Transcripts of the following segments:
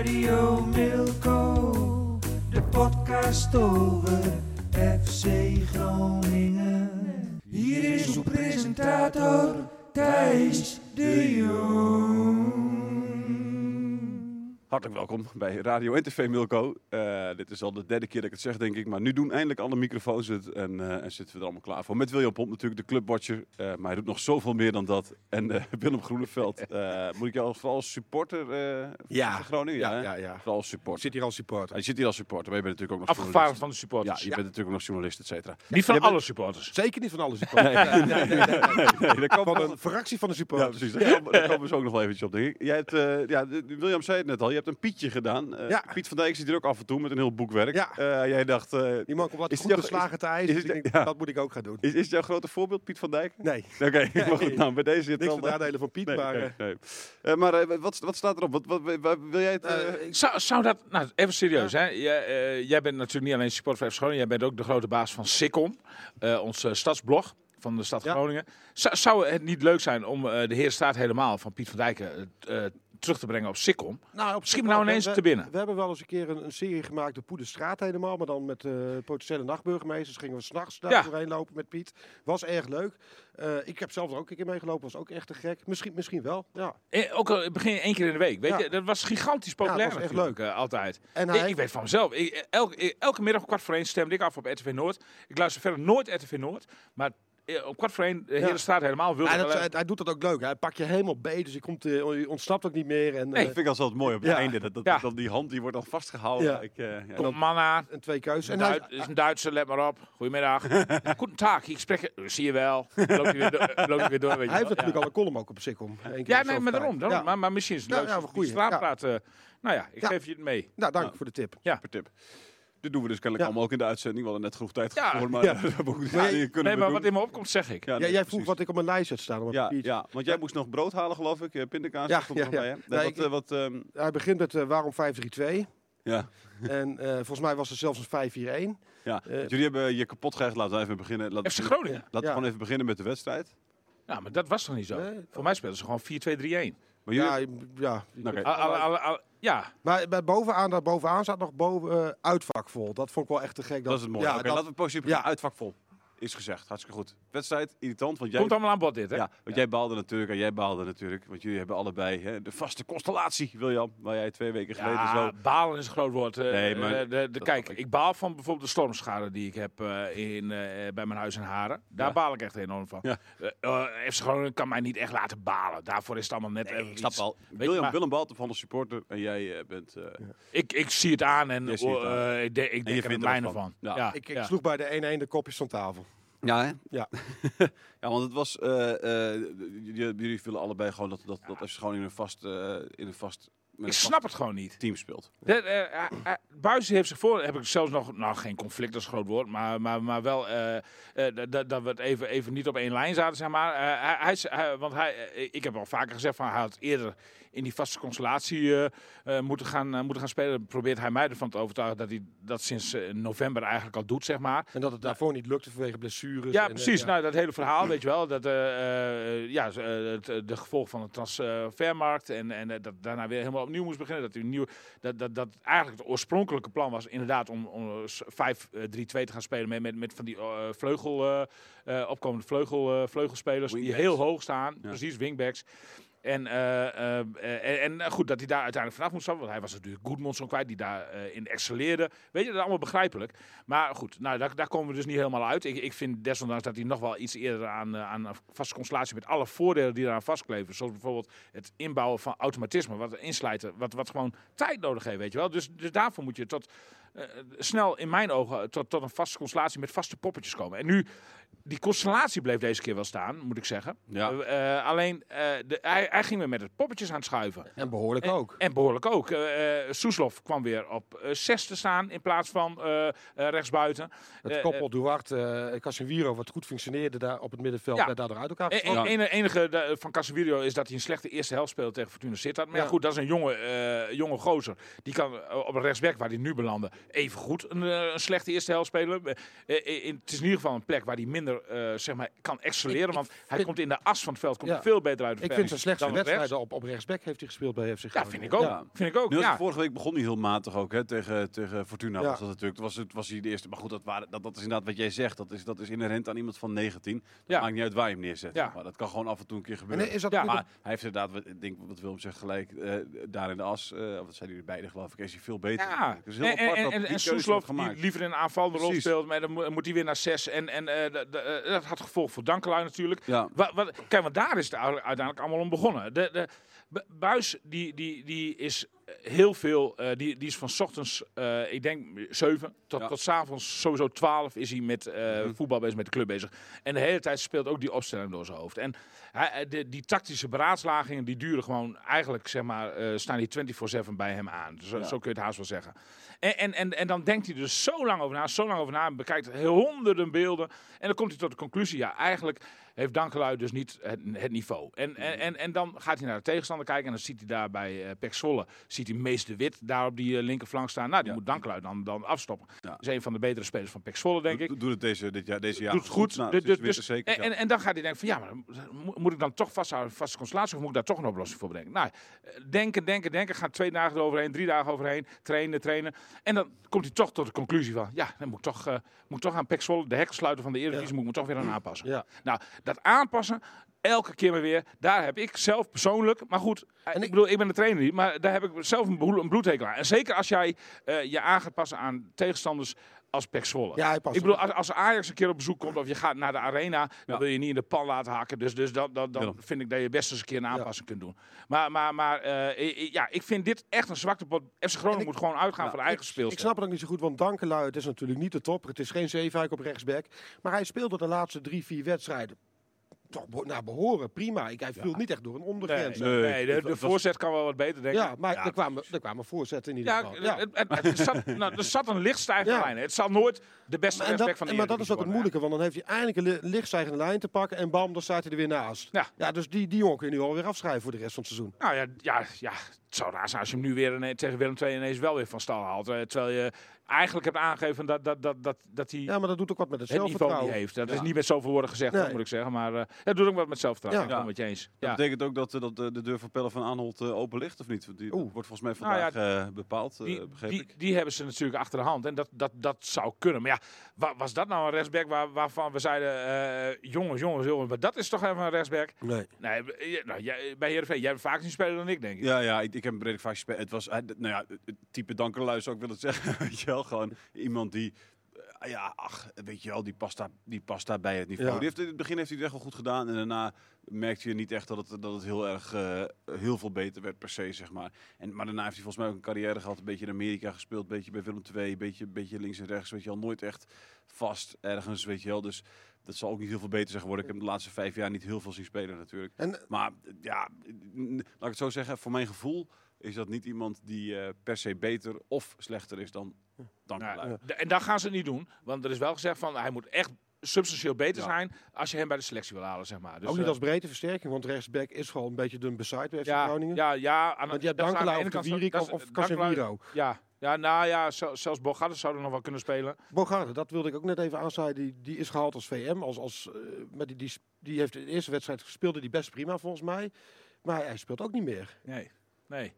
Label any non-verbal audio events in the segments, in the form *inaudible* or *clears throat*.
Radio Milko. De podcast over FC Groningen. Hier is uw presentator Thijs de Jong. Hartelijk welkom bij Radio en TV Milko. Eh, dit is al de derde keer dat ik het zeg, denk ik. Maar nu doen eindelijk alle microfoons het en, eh, en zitten we er allemaal klaar voor. Met William Pomp natuurlijk, de clubwatcher. Eh, maar hij doet nog zoveel meer dan dat. En *laughs* Willem Groeneveld. Moet ik jou als, vooral als supporter van Ja. Groningen? Ja, ja, ja. Vooral als supporter. zit hier als supporter. Hij zit hier als supporter, maar je bent natuurlijk ook nog Afgevaardigd van de supporters. Ja, je bent natuurlijk ook nog journalist, et cetera. Niet van Je alle supporters. Zeker niet van alle *laughs* supporters. Nee, nee, nee, Van een fractie van de Ja, supporters. precies. Daar komen, we zo ook nog wel eventjes op, denk ik. Jij hebt, ja, William zei het net al, je hebt een Pietje gedaan. Eh, Ja. Piet van Dijk zit hier ook af en toe met een heel boekwerk. Ja. Eh, jij dacht, eh, Die man komt wat Is goed beslagen te is ijs. Dus dat moet ik ook gaan doen. is, is het jouw grote voorbeeld, Piet van Dijk? Nee, *laughs* Oké, maar goed, nou, bij deze zit niks wel... van nadelen van Piet, Nee, maar... nee. Eh, maar wat, wat staat erop? Wat, wat, wat- wil jij het... Zou, zou dat, nou even serieus, hè? Jij, eh, jij bent natuurlijk niet alleen supporter van Groningen, jij bent ook de grote baas van Sikkom, eh, ons stadsblog van de stad Ja. Groningen. Zou, zou het niet leuk zijn om eh, de heer staat helemaal van Piet van Dijken eh, terug te brengen op Sikkom? nou, op Schiet me nou ineens We- te binnen. We hebben wel eens een keer een, een serie gemaakt de Poederstraat helemaal. Maar dan met eh, potentiële nachtburgemeesters. Gingen we s'nachts daar Ja. doorheen lopen met Piet. Was erg leuk. Eh, ik heb zelf er ook een keer meegelopen. Was ook echt te gek. Misschien, misschien wel, ja. Eh, ook al begin je één keer in de week, weet Ja. je? Dat was gigantisch populair was echt eh, altijd. En Ik, weet van mezelf. Ik, elke, elke middag kwart voor één stemde ik af op RTV Noord. Ik luister verder nooit RTV Noord. Maar eh, om kwart voor één, de Ja. hele straat helemaal, wilde Ja, dat, hij, doet dat ook leuk. Hij pakt je helemaal beet, dus je, komt, eh, je ontsnapt ook niet meer. En, Nee. eh, ik vind het altijd mooi op het Ja. einde. Dat, dat, Ja. dat die hand die wordt al vastgehouden. Ja. Ik, eh, ja. Komt een man aan. en twee keuzes. Een En hij, Duit- is een Duitser, let maar op. Goedemiddag. *laughs* Goedendag, ik spreek... Zie je wel. Loopt hij weer, door- loopt hij weer door, weet je hij heeft natuurlijk ja. al een column ook op. Eén keer Ja, nee, maar daarom. daarom. Ja. Maar, maar misschien is het Ja, leuk. ja, Ja, eh, nou ja, ik Ja. geef je het mee. Nou, dank Nou. voor de tip. Super tip. Dit doen we dus kennelijk Ja. allemaal ook in de uitzending. We hadden net genoeg tijd Ja. voor, maar Ja. *laughs* we hebben ook Maar kunnen Nee, wat in me opkomt, zeg ik. Ja, Ja, nee, jij vroeg precies. wat ik op mijn lijst had staan. op Ja, ja, want jij moest nog brood halen, geloof ik. Eh, Pindakaas Ja, ja, nog ja. bij, hè? Nee, wat, ik- eh, wat, Hij begint met eh, waarom 5-3-2. ja. En eh, volgens mij was er zelfs een 5-4-1. Ja. Eh, Jullie hebben je kapot gerecht. Laten we even beginnen. Laten FC Groningen. Laten we gewoon even beginnen met de wedstrijd. Ja, maar dat was toch niet zo? Nee. Voor mij speelden ze gewoon 4-2-3-1. Maar jullie... Ja, ja. Ja, Maar bij bovenaan, daar bovenaan zat nog boven, eh, uitvak vol. Dat vond ik wel echt te gek. Dat is het mooie. Ja, Oké, dat- laten we positief ja. Uitvak vol. Is gezegd. Hartstikke goed. Wedstrijd, irritant. Want jij, komt allemaal aan bod dit, hè? ja, want jij baalde natuurlijk en jij baalde natuurlijk. Want jullie hebben allebei hè, de vaste constellatie, William. Waar jij twee weken geleden Ja, zo... balen is een groot woord. eh, Nee, maar eh, de, de, kijk, ik. ik baal van bijvoorbeeld de stormschade die ik heb eh, in, eh, bij mijn huis in Haren. Daar Ja. baal ik echt enorm van. Ja. Eh, eh, FC Groningen kan mij niet echt laten balen. Daarvoor is het allemaal net even Ik snap iets. al. je, Willem, maar- Willem baalt van de supporter en jij bent... eh, Ik, ik zie het aan en Jij ziet het aan. ik, de- ik denk er er mijne van. van. Ja. Ja. Ik, ik ja. sloeg bij de 1-1 de kopjes van tafel. Ja, hè? Ja. ja, want het was... eh, eh, jullie, jullie willen allebei gewoon dat, dat, dat FC Groningen een vast, eh, in een vast, Ik snap het gewoon niet. team speelt. De, eh, eh, eh, Buijsen heeft zich voor, heb ik zelfs nog, nou geen conflict, dat is een groot woord, maar, maar, maar wel eh, eh, dat- dat- we het even, even niet op één lijn zaten, zeg maar. Eh, hij, want hij, ik heb al vaker gezegd van hij had eerder in die vaste constellatie moeten, gaan, moeten gaan spelen. Probeert hij mij ervan te overtuigen dat hij dat sinds november eigenlijk al doet, zeg maar. En dat het daarvoor niet lukte vanwege blessures. Ja, en, precies. ja. Nou, dat hele verhaal, weet je wel. Dat, eh, eh, ja, het, de gevolgen van de transfermarkt. En, en dat daarna weer helemaal opnieuw moest beginnen. Dat, hij nieuw, dat, dat, dat eigenlijk het oorspronkelijke plan was inderdaad om, om eh, s- 5-3-2 te gaan spelen. Met, met, met van die eh, vleugel, eh, eh, opkomende vleugel, eh, vleugelspelers die heel hoog staan. Ja. Precies, wingbacks. En, eh, eh, eh, en, goed, dat hij daar uiteindelijk vanaf moest stappen. Want hij was natuurlijk Goedmondson kwijt, die daarin in excelleerde. Weet je, dat allemaal begrijpelijk. Maar goed, nou, daar, daar komen we dus niet helemaal uit. Ik, ik vind desondanks dat hij nog wel iets eerder aan, aan een vaste constellatie met alle voordelen die eraan vastkleven. Zoals bijvoorbeeld het inbouwen van automatisme, wat insluiten, wat, wat gewoon tijd nodig heeft, weet je wel. Dus, dus daarvoor moet je tot, snel, in mijn ogen, tot, tot een vaste constellatie met vaste poppetjes komen. En nu, die constellatie bleef deze keer wel staan, moet ik zeggen. Ja. Eh, eh, alleen, eh, de, hij, hij ging weer met het poppetjes aan het schuiven. En behoorlijk En- ook. En behoorlijk ook. Eh eh, Soeslof kwam weer op zes te staan in plaats van rechtsbuiten. Het koppel Duarte, uh, Casemiro, wat goed functioneerde daar op het middenveld, Ja. werd daardoor uit elkaar E- getrokken. e- enige de- van Casemiro is dat hij een slechte eerste helft speelde tegen Fortuna Sittard. Maar ja, Ja. goed, dat is een jonge, eh, jonge gozer. Die kan op een rechtsback, waar hij nu belandde, even goed een, eh, een slechte eerste helft spelen. In- het is in ieder geval een plek waar hij minder eh, zeg maar, kan excelleren. Ik- ik want hij vind- komt in de as van het veld komt Ja. veel beter uit de Ik vind zijn slechtste wedstrijden op, op rechtsback heeft hij gespeeld bij FC Ja, vind ik ook. Ja. Vind ik ook, ja. vorige week begon hij heel matig ook hè, tegen, tegen Fortuna. Ja. Was dat natuurlijk. Was, het, was hij de eerste. Maar goed, dat, waren, dat, dat is inderdaad wat jij zegt. Dat is, dat is inherent aan iemand van 19. Dat Ja. maakt niet uit waar je hem neerzet. Ja. Maar dat kan gewoon af en toe een keer En gebeuren. is dat Maar hij heeft inderdaad, wat- ik denk wat Willem zegt gelijk, eh, daar in de as, eh of dat zijn jullie beide geloof ik, is hij veel beter. Ja, Het is heel en, apart en, dat en, die en Soeslof, die liever in een aanvallende rol speelt, maar dan mo- moet hij weer naar zes. En, en eh, dat- dat- eh, dat had gevolg voor Dankelui natuurlijk. Ja. Wat, wat, kijk, want daar is het uiteindelijk allemaal om begonnen. De, de, Bu- Buis, die, die, die is eh, heel veel, eh, die, die is van 's ochtends, eh, ik denk 7 tot, Ja. tot 's avonds sowieso 12 is hij met eh, Mhm. voetbal bezig, met de club bezig. En de hele tijd speelt ook die opstelling door zijn hoofd. En hij, de, die tactische beraadslagingen, die duren gewoon eigenlijk, zeg maar, staan die 24-7 bij hem aan. Zo, Ja. zo kun je het haast wel zeggen. En, en, en, en dan denkt hij dus zo lang over na, zo lang over na, bekijkt honderden beelden. En dan komt hij tot de conclusie, ja, eigenlijk heeft Dankelui dus niet het, het niveau. En, en, en, en dan gaat hij naar de tegenstander kijken en dan ziet hij daar bij uh, Pek Zwolle, ziet hij Mees de Wit daar op die eh, linkerflank staan. Nou, die Ja. moet Dankelui dan, dan afstoppen. Ja. Dat is een van de betere spelers van Pek Zwolle, denk ik. Doe- Doe het deze, dit jaar, deze jaar Doet het goed. Nou, Dus- dus- zeker. En, en, en dan gaat hij denken van ja, maar mo- moet ik dan toch vasthouden, vaste constellatie of moet ik daar toch een oplossing voor bedenken? Nou, eh, denken, denken, denken. Gaat twee dagen eroverheen, drie dagen overheen, trainen, trainen. En dan komt hij toch tot de conclusie van ja, dan moet ik toch, eh, moet ik toch aan Pek Zwolle, de hekken sluiten van de Eredivisie, moet ik me toch weer aan aanpassen. Ja. Nou, dat aanpassen, elke keer maar weer, daar heb ik zelf persoonlijk, maar goed, en ik, ik- bedoel, ik ben de trainer niet, maar daar heb ik zelf een, bloedhekel aan. En zeker als jij eh, je aan gaat passen aan tegenstanders als Pek Zwolle. Ja, hij past ik bedoel, als, als Ajax een keer op bezoek komt of je gaat naar de arena, dan Ja. wil je niet in de pan laten hakken. Dus, dus dat, dat, dan vind ik dat je best eens een keer een aanpassing kunt doen. Maar, maar, maar eh, ja, ik vind dit echt een zwakte pot. FC Groningen En ik- moet gewoon uitgaan Ja, van de eigen Ik speelstijl. snap het ook niet zo goed, want Dankelui, het is natuurlijk niet de top. Het is geen Zeefuik op rechtsback. Maar hij speelde de laatste drie, vier wedstrijden toch naar behoren. Prima. Ik, hij viel niet echt door een ondergrens. nee, Nee, de, voorzet kan wel wat beter, denk ik. Ja, maar Er, kwamen, er kwamen voorzetten in ieder Ja, geval. Ja. het- het- het zat, nou, er zat een lichtstijgende Ja. lijn. Het zal nooit de beste en dat, van de maar dat is ook het moeilijke, want dan heeft hij eindelijk een li- lichtstijgende lijn te pakken en bam, dan staat hij er weer naast. Ja. ja dus die, die jongen kun je nu alweer afschrijven voor de rest van het seizoen. Nou ja, ja, ja, het zou raar zijn als je hem nu weer tegen Willem II ineens wel weer van stal haalt. eh, terwijl je eigenlijk hebt aangegeven dat, dat, dat, dat, dat hij Ja, maar dat doet ook wat met het, het niveau niet zelfvertrouwen. heeft. Dat is niet met zoveel woorden gezegd, Nee. moet ik zeggen. Maar eh het doet ook wat met zelfvertrouwen. Ja. Ik met je eens. Dat Ja. betekent ook dat, eh, dat de, de deur van Pelle van Aanholt eh, open ligt, of niet? Die Oeh. wordt volgens mij Nou ja, vandaag eh, bepaald, Die, begreep die, ik. die hebben ze natuurlijk achter de hand. En dat, dat, dat zou kunnen. Maar ja, wa- was dat nou een rechtsback waar, waarvan we zeiden... eh, jongens, jongens, jongens, maar dat is toch even een rechtsback? Nee. Nee, nou, jij, bij Heerenveen, jij hebt vaker zien spelen dan ik, denk ik. Ja, ja, ik, ik heb hem redelijk vaak gespeeld. Het was, hij- nou ja, het type dankerluis zou ik willen *laughs* zeggen. Weet je wel, gewoon iemand die, eh, ja, ach, weet je wel, die past daar, die past daar bij het niveau. Ja. Die heeft, in het begin heeft hij het echt wel goed gedaan en daarna merkte je niet echt dat het, dat het heel erg, eh, heel veel beter werd per se, zeg maar. En, maar daarna heeft hij volgens mij ook een carrière gehad, een beetje in Amerika gespeeld, een beetje bij Willem II, een beetje, een beetje links en rechts, weet je wel, nooit echt vast ergens, weet je wel. Dus dat zal ook niet heel veel beter zijn geworden. Ik heb hem de laatste vijf jaar niet heel veel zien spelen natuurlijk. En Maar ja, n- laat ik het zo zeggen, voor mijn gevoel is dat niet iemand die eh, per se beter of slechter is dan dan Ja, d- En dat gaan ze niet doen. Want er is wel gezegd van hij moet echt substantieel beter Ja. zijn als je hem bij de selectie wil halen, zeg maar. Dus, ook niet eh, als breedteversterking, want rechtsback is gewoon een beetje de beside bij ja, Groningen. ja, ja. Aan, Want ene of de Wierik of, Casemiro. Ja, ja, nou ja, zel- zelfs Bogarde zou er nog wel kunnen spelen. Bogarde, dat wilde ik ook net even aansnijden. Die, die is gehaald als VM. Als, als, maar die, die, die heeft de eerste wedstrijd gespeeld, die best prima volgens mij. Maar hij speelt ook niet meer. Nee, nee.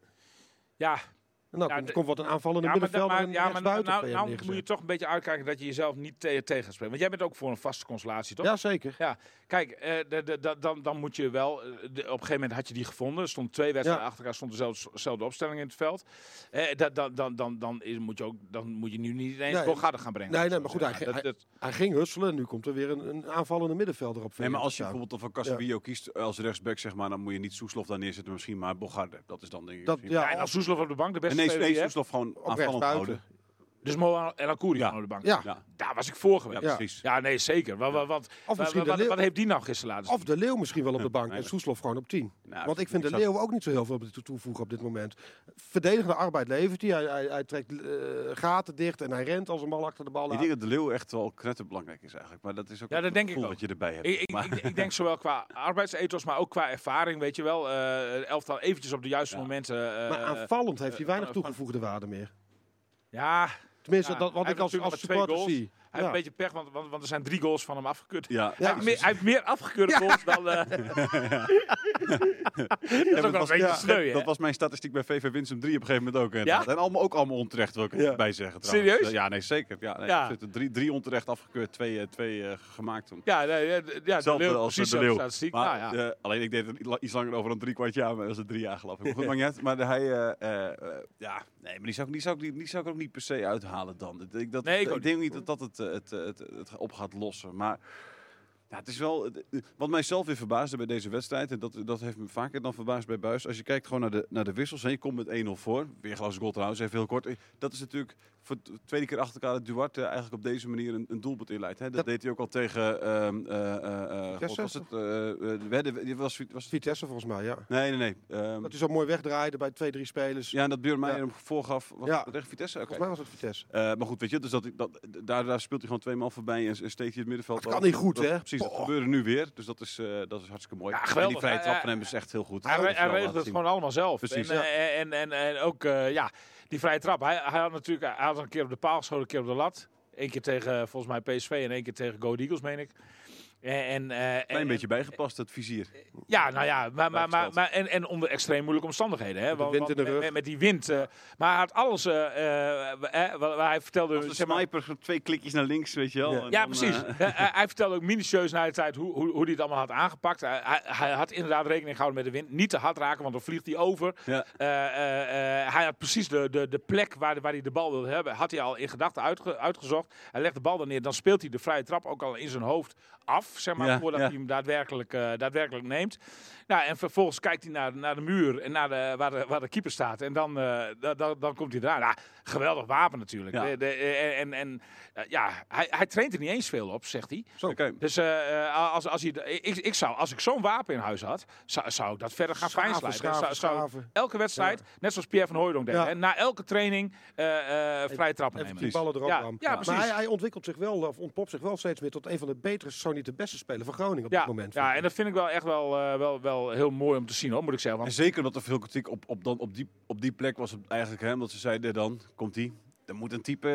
Ja, En dan Ja, komt, komt wat een aanvallende Ja, middenvelder maar, ja, maar nou, bij nou moet je toch een beetje uitkijken dat je jezelf niet te tegenspreekt. Want jij bent ook voor een vaste constellatie, toch? Ja, zeker. Ja, kijk, eh, de, de, de- dan, dan moet je wel. eh, de- op een gegeven moment had je die gevonden. Er stonden twee wedstrijden Ja. achter elkaar, stond dezelfde, dezelfde opstelling in het veld. Eh, dat, dan, dan, dan, dan, is, moet je ook, dan moet je nu niet ineens Nee, Bogarde gaan brengen. nee, nee, maar goed, hij- Dat- hij- dat- Hij ging husselen en nu komt er weer een, een aanvallende middenvelder op. Nee, maar als je bijvoorbeeld van Casemiro kiest als rechtsback, zeg maar, dan moet je niet Soeslof daar neerzetten, misschien maar Bogarde. Dat is dan denk ik. Dat, ja, ja, en als Soeslof op de bank de beste nee, speler nee, hebt. Soeslof gewoon aanvallend houden. Dus Mo El Akouri Ja. van op de bank. Ja. Ja, Daar was ik voor ja, geweest. Ja. precies. Ja, nee, zeker. Wa- wa- Want, Of misschien wat, wat heeft die nou gisteren laten zien? Of de Leeuw misschien wel op de bank Nee, en Soeslof gewoon op 10. Nou, Want ik vind de Leeuw ook niet zo heel veel toe- toevoegen op dit moment. Verdedigende arbeid levert hij. Hij, hij, hij trekt eh, gaten dicht en hij rent als een bal achter de bal Ik denk dat de Leeuw echt wel knetterbelangrijk is eigenlijk. Maar dat is ook Ja, het dat denk ik wat je erbij hebt. Ik, ik, Maar- ik, ik denk zowel qua arbeidsethos, maar ook qua ervaring, weet je wel. eh elftal eventjes op de juiste Ja. momenten. eh, Maar aanvallend heeft hij weinig toegevoegde waarde meer. Ja, Tenminste, dat, wat ik als, als supporter zie. Hij heeft een beetje pech, want, want, want er zijn drie goals van hem afgekeurd. ja, hij, heeft meer, hij heeft meer afgekeurde goals dan... eh *laughs* *laughs* dat is ook wel een was- sneu? Dat was mijn statistiek bij VV Winsum 3 op een gegeven moment ook. inderdaad. En allemaal, ook allemaal onterecht, wil ik Ja. erbij zeggen. Trouwens. Serieus? Ja, nee, zeker. Ja, nee, Ja. Er zitten drie, drie onterecht afgekeurd, twee, eh, twee eh, gemaakt toen. Ja, nee, ja, ja de als precies de Leeuw. statistiek. Maar, nou, ja. eh, alleen ik deed het iets langer over dan drie kwart jaar, maar dat is het drie jaar geloof ik. Maar goed, niet. Maar hij, eh, eh, eh, ja, nee, maar die zou, ik, die, zou ik, die, die zou ik ook niet per se uithalen dan. Ik, denk dat, Nee, ik denk niet dat dat het, het, eh, het, het op gaat lossen. Maar ja, het is wel, eh, wat mij zelf weer verbaasde bij deze wedstrijd, en dat, dat heeft me vaker dan verbaasd bij Buis. Als je kijkt gewoon naar de, naar de wissels, en je komt met 1-0 voor. Weer glas goal trouwens, even heel kort. Eh, Dat is natuurlijk voor de tweede keer achter elkaar dat Duarte eigenlijk op deze manier een, een doelpunt inleidt. Hè? Dat, Dat- deed hij ook al tegen, ehm eh eh eh, Vitesse, God, was het, Wedde- die was, was, Vitesse volgens mij, ja. Nee, nee, nee. Ehm, Dat hij zo mooi wegdraaide bij twee, drie spelers. ja, en dat Björn Meijer Ja. hem voorgaf. Was Ja. tegen Vitesse? Volgens mij was het Vitesse. Eh, maar goed, weet je, dus dat, dat, daar, daar speelt hij gewoon twee man voorbij en, en steekt hij het middenveld Dat kan niet goed, Dat- hè? Precies, dat gebeurde nu weer. Dus dat is, eh, dat is hartstikke mooi. Ja, En die vrije trap van hem is echt heel goed. Hij, regelt het gewoon allemaal zelf. Precies, en, eh, en, en, en ook, eh, ja, die vrije trap. Hij, hij had natuurlijk hij had een keer op de paal geschoten, een keer op de lat. Eén keer tegen, volgens mij, PSV en één keer tegen Go Eagles, meen ik. En, en, eh, Klein en- beetje bijgepast, het vizier. Ja, nou ja, maar, maar, maar, en, en onder extreem moeilijke omstandigheden. Hè? de Want- wind in de met- rug. Met, met die wind. eh, maar hij had alles, eh, eh, eh, waar waar hij vertelde... Als de zeg maar- sniper, twee klikjes naar links, weet je wel. Ja. En ja, dan, precies. eh, *laughs* Hij- vertelde ook minutieus na de tijd hoe, hoe, hoe hij het allemaal had aangepakt. Hij, hij, had inderdaad rekening gehouden met de wind. Niet te hard raken, want dan vliegt hij over. ja. Eh, eh, eh, hij had precies de, de, de plek waar, waar hij de bal wilde hebben, had hij al in gedachten uitge- uitgezocht. Hij legt de bal dan neer, dan speelt hij de vrije trap ook al in zijn hoofd af, zeg maar, Ja, voordat ja. hij hem daadwerkelijk, eh, daadwerkelijk neemt. Nou, en vervolgens kijkt hij naar, naar de muur en naar de, waar, de, waar de keeper staat. En dan, eh, da- da- dan komt hij daar. Nou, geweldig wapen natuurlijk. Ja. De- de- eh, en en ja, hij, hij traint er niet eens veel op, zegt hij. Zo. Dus als, als, hij, ik, ik zou, als ik zo'n wapen in huis had, zou, zou ik dat verder gaan fijnslijpen. Zou- elke wedstrijd, net zoals Pierre van Hooijdonk deed, Ja. hè, na elke training eh, eh, vrije trappen Even nemen. die ballen erop Ja, Maar hij, hij ontwikkelt zich wel, of ontpopt zich wel steeds meer tot een van de betere, zo niet de beste speler van Groningen op Ja, dit moment. ja, en dat vind ik wel echt wel, eh, wel, wel heel mooi om te zien, hoor, moet ik zeggen. En zeker omdat er veel kritiek op, op, dan, op, die, op die plek was. Het eigenlijk, hè, omdat ze zeiden dan, komt die. Er moet een type,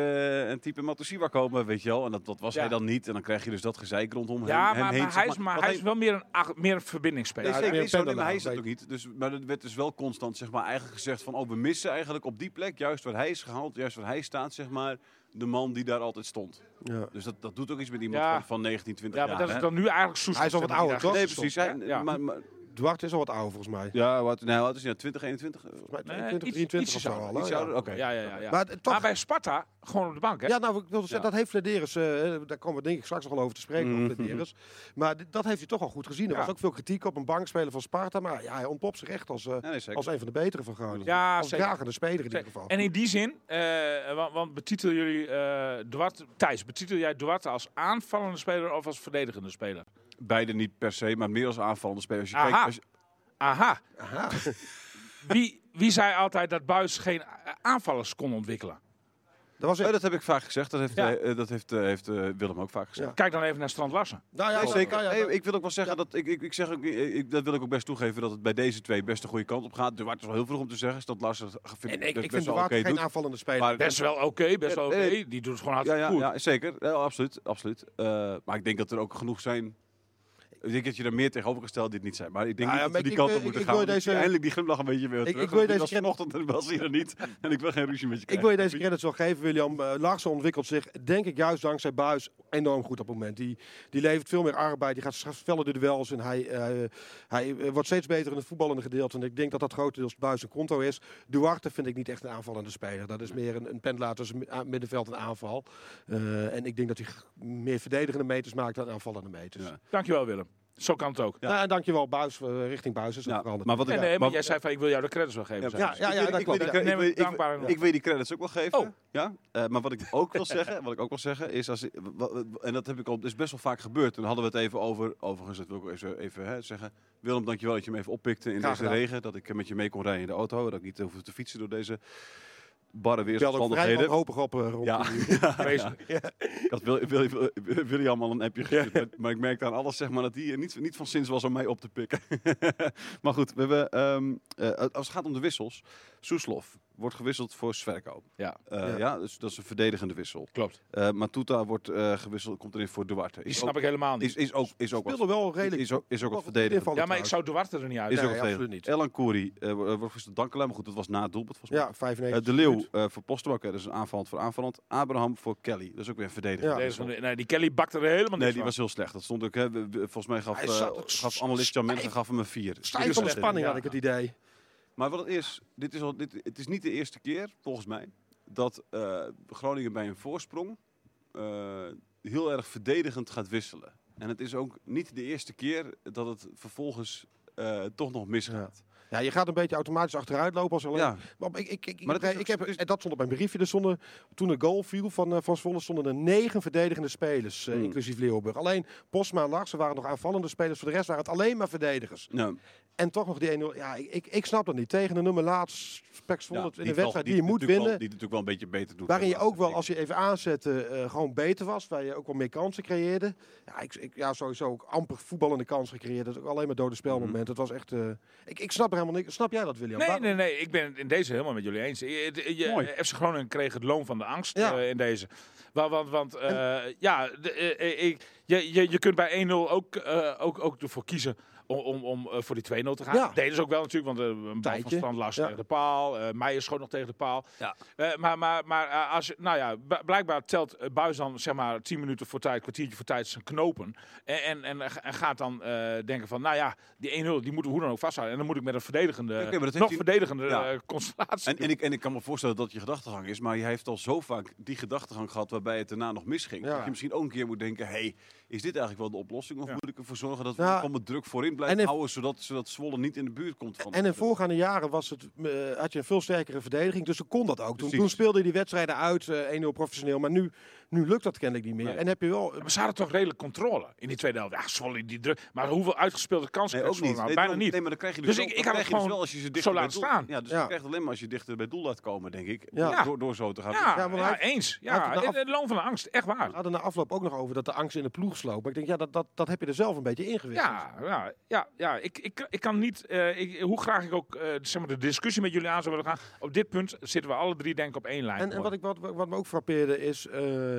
een type Matosiwa komen, weet je wel. En dat, dat was Ja. hij dan niet. En dan krijg je dus dat gezeik rondom hem, ja, hem maar, heen. maar zeg hij is, maar hij is wel meer een, ach- meer een verbindingsspeler. Nee, Ja, zeker. zo, nee, maar hij is dat ook niet. Dus, maar er werd dus wel constant zeg maar, eigenlijk gezegd van... oh, we missen eigenlijk op die plek, juist waar hij is gehaald... juist waar hij staat, zeg maar, de man die daar altijd stond. Ja. Dus dat, dat doet ook iets met iemand Ja. van, van 19, 20 ja, maar jaar. dat is dan nu eigenlijk Soes. Hij is al wat ouder, toch? Nee, precies. Hij, maar, Duarte is al wat ouder volgens mij. ja, wat, nee, wat is hij nou? 20, 21? Volgens mij Nee, 22, iets- 23 ietsjes of zo ouder, al. Iets ouder? Oké. Ja, ja, ja. ja. Maar het- toch, Maar bij Sparta, gewoon op de bank, hè? Ja, nou, ik wilde zeggen, Ja. dat heeft Flederis, eh, daar komen we denk ik straks nog wel over te spreken, over Flederis. Maar dit- dat heeft hij toch al goed gezien. Er Ja. was ook veel kritiek op een bankspeler van Sparta, maar ja, hij ontpopt zich echt als, eh, Ja, nee, zeker. als een van de betere van Groningen. Ja, als zeker. dragende speler in ieder geval. En in die zin, eh, want, want betitel jullie eh Duarte, Thijs, betitel jij Duarte als aanvallende speler of als verdedigende speler? Beide niet per se, maar meer als aanvallende speler. Als je Aha. kijkt, als je- Aha. Aha. *laughs* Wie, wie zei altijd dat Buis geen aanvallers kon ontwikkelen? Dat was Oh, dat heb ik vaak gezegd. Dat heeft, Ja. eh, dat heeft, eh, heeft eh, Willem ook vaak gezegd. Ja. Kijk dan even naar Strand Larsen. Nou ja, zeker. dat- ik wil ook wel zeggen dat ik, ik, ik zeg ook, ik, ik- dat wil ik ook best toegeven dat het bij deze twee best de goede kant op gaat. De Wart is wel heel vroeg om te zeggen, is dat Larsen vind en ik, best vind de wel oké Water geen doet. aanvallende speler. Maar- Best wel oké, best wel oké. Die doet het gewoon hartstikke ja, goed. ja, zeker. Ja, absoluut. absoluut. Eh, maar ik denk dat er ook genoeg zijn Ik denk dat je er meer tegenovergesteld dit niet zijn. Maar ik denk Nou ja, niet dat we die ik- kant op ik- moeten ik gaan. wil deze- Eindelijk die glimlach een beetje weer ik terug. wil je want deze was vanochtend en was hier er niet. *laughs* En ik wil geen ruzie met je Ik wil je krijgen. deze credits wel geven, William. Uh, Larsen ontwikkelt zich, denk ik, juist dankzij Buis enorm goed op het moment. Die, die levert veel meer arbeid, die gaat straks feller de duels en hij, eh, hij eh, wordt steeds beter in het voetballende gedeelte. En ik denk dat dat grotendeels Buis een konto is. Duarte vind ik niet echt een aanvallende speler. Dat is meer een, een pendelaar tussen aan- middenveld en aanval. Eh, en ik denk dat hij meer verdedigende meters maakt dan aanvallende meters. Ja. Dankjewel Willem. Zo kan het ook. Ja. Nou, en dankjewel Buis, eh, richting Buis is het Ja, veranderd. maar wat ik, nee, maar jij zei van ik wil jou de credits wel geven. Ja, ja, je. ja, Ik dat klopt. wil die credits ook wel geven. Oh. Ja? Eh, maar wat ik ook wil zeggen, wat ik ook wil zeggen, is als en dat heb ik al, is best wel vaak gebeurd. Toen hadden we het even over, overigens, dat wil ik ook even, even hè, zeggen. Willem, dankjewel dat je me even oppikte in Graag deze gedaan. regen, dat ik met je mee kon rijden in de auto, dat ik niet hoefde te fietsen door deze barre Ik weersomstandigheden. wanhopig op eh, rond Ja, ja, ik had Wil- Wil- Wil- William al een appje gestuurd, maar- maar ik merkte aan alles zeg maar, dat hij niet, niet van zins was om mij op te pikken. *laughs* maar goed, we hebben, ehm, eh, als het gaat om de wissels, Soeslof wordt gewisseld voor Sverko. Ja, Eh, Ja. ja. dus dat is een verdedigende wissel. klopt. Eh Matuta wordt eh, gewisseld, komt erin voor Duarte. Die snap ook, ik helemaal niet. is, is ook, is ook speelde wat, wel redelijk. is ook, is ook wel wat verdedigend. ja, maar ik zou Duarte er niet uit. Is Nee, ook absoluut verdedigend. niet. Elan Kouri eh, wordt gewisseld, Dankela, maar goed, dat was na het doelpunt volgens mij. Ja, 95. Eh, de Leeuw eh, voor Postema, dat is een aanvallend voor aanvallend. Abraham voor Kelly, dat is ook weer een verdediger. Ja. Nee, nee, die Kelly bakte er helemaal Nee, niks die van. was heel slecht. Dat stond ook, hè, volgens mij gaf, gaf analist Jan Mensen gaf hem een 4. Stijf van de spanning had ik het idee. Maar wat het is, dit is al, dit, het is niet de eerste keer, volgens mij, dat eh, Groningen bij een voorsprong eh, heel erg verdedigend gaat wisselen. En het is ook niet de eerste keer dat het vervolgens eh, toch nog misgaat. Ja, je gaat een beetje automatisch achteruit lopen als alleen. Ja, Maar ik, ik, ik, Maar dat ik heb, en dat stond op mijn briefje. Er stonden, toen de goal viel van, eh, van Zwolle, stonden er negen verdedigende spelers, Hmm. inclusief Leeuwburg. Alleen Posma en Larsen waren nog aanvallende spelers. Voor de rest waren het alleen maar verdedigers. nou, En toch nog die 1-0. Ja, ik, ik, ik snap dat niet. Tegen de nummer laatst, Speks ja, in de wedstrijd die je moet natuurlijk winnen. Wel, die natuurlijk wel een beetje beter doet. Waarin je ook wel, als je even aanzette, eh, gewoon beter was. Waar je ook wel meer kansen creëerde. Ja, ik, ik, ja sowieso ook amper voetballende kansen gecreëerd. Dat ook alleen maar dode spelmomenten. Het was echt... eh, ik, ik snap er helemaal niks. Snap jij dat, William? Nee, nee, nee. Ik ben het in deze helemaal met jullie eens. Je, je- je- Mooi. FC Groningen kreeg het loon van de angst Ja. eh, in deze. Want, want, want eh, ja, de, ik, je, je, je kunt bij 1-0 ook, ook, ook ervoor kiezen om, om, om eh, voor die 2-0 te gaan. Ja. Deden ze ook wel natuurlijk, want eh, een bal van Ja. tegen de paal. eh Meijer schoot nog tegen de paal. Ja. Eh, maar maar, maar als je, nou ja, blijkbaar telt uh, Buis dan zeg maar 10 minuten voor tijd, kwartiertje voor tijd zijn knopen. En, en, en, en gaat dan eh, denken van, nou ja, die 1-0 die moeten we hoe dan ook vasthouden. En dan moet ik met een verdedigende, maar dat nog verdedigende Ja. constellatie. En, en, ik, en ik kan me voorstellen dat je gedachtegang is, maar hij heeft al zo vaak die gedachtegang gehad waarbij het daarna nog misging. Ja. Dat je misschien ook een keer moet denken, hey, is dit eigenlijk wel de oplossing? Of Ja. moet ik ervoor zorgen dat we gewoon met druk voorin blijven houden, zodat, zodat Zwolle niet in de buurt komt van... En in voorgaande jaren was het, eh, had je een veel sterkere verdediging, dus dan kon dat ook. Toen, toen speelde je die wedstrijden uit, eh 1-0 professioneel. Maar nu, nu lukt dat kennelijk niet meer. Nee. En heb je wel... Maar ze hadden toch redelijk controle in die tweede helft. Ja, Zwolle die druk. Maar hoeveel uitgespeelde kansen Nee, ook niet. Nou? Nee, Bijna niet. Nee, maar dan krijg je dus, Dus wel- ik- ik had het dus gewoon wel als je ze zo dichter bij laten doel- staan. Ja, dus Ja. je krijgt alleen maar als je dichter bij doel laat komen, denk ik. Ja. Door, door zo te gaan. Ja, Ja, ja, maar hij- eens. Ja, het loon van de angst. Echt waar. We hadden na afloop ook nog over dat de angst in de ploeg sloop. Maar ik denk, ja, dat, dat, dat heb je er zelf een beetje ingewisseld. Ja, ja, ja, ja. Ik, ik, ik kan niet, eh, ik, hoe graag ik ook eh, zeg maar de discussie met jullie aan zou willen gaan. Op dit punt zitten we alle drie denk ik op één lijn. En, en wat, ik, wat, wat me ook frappeerde is, eh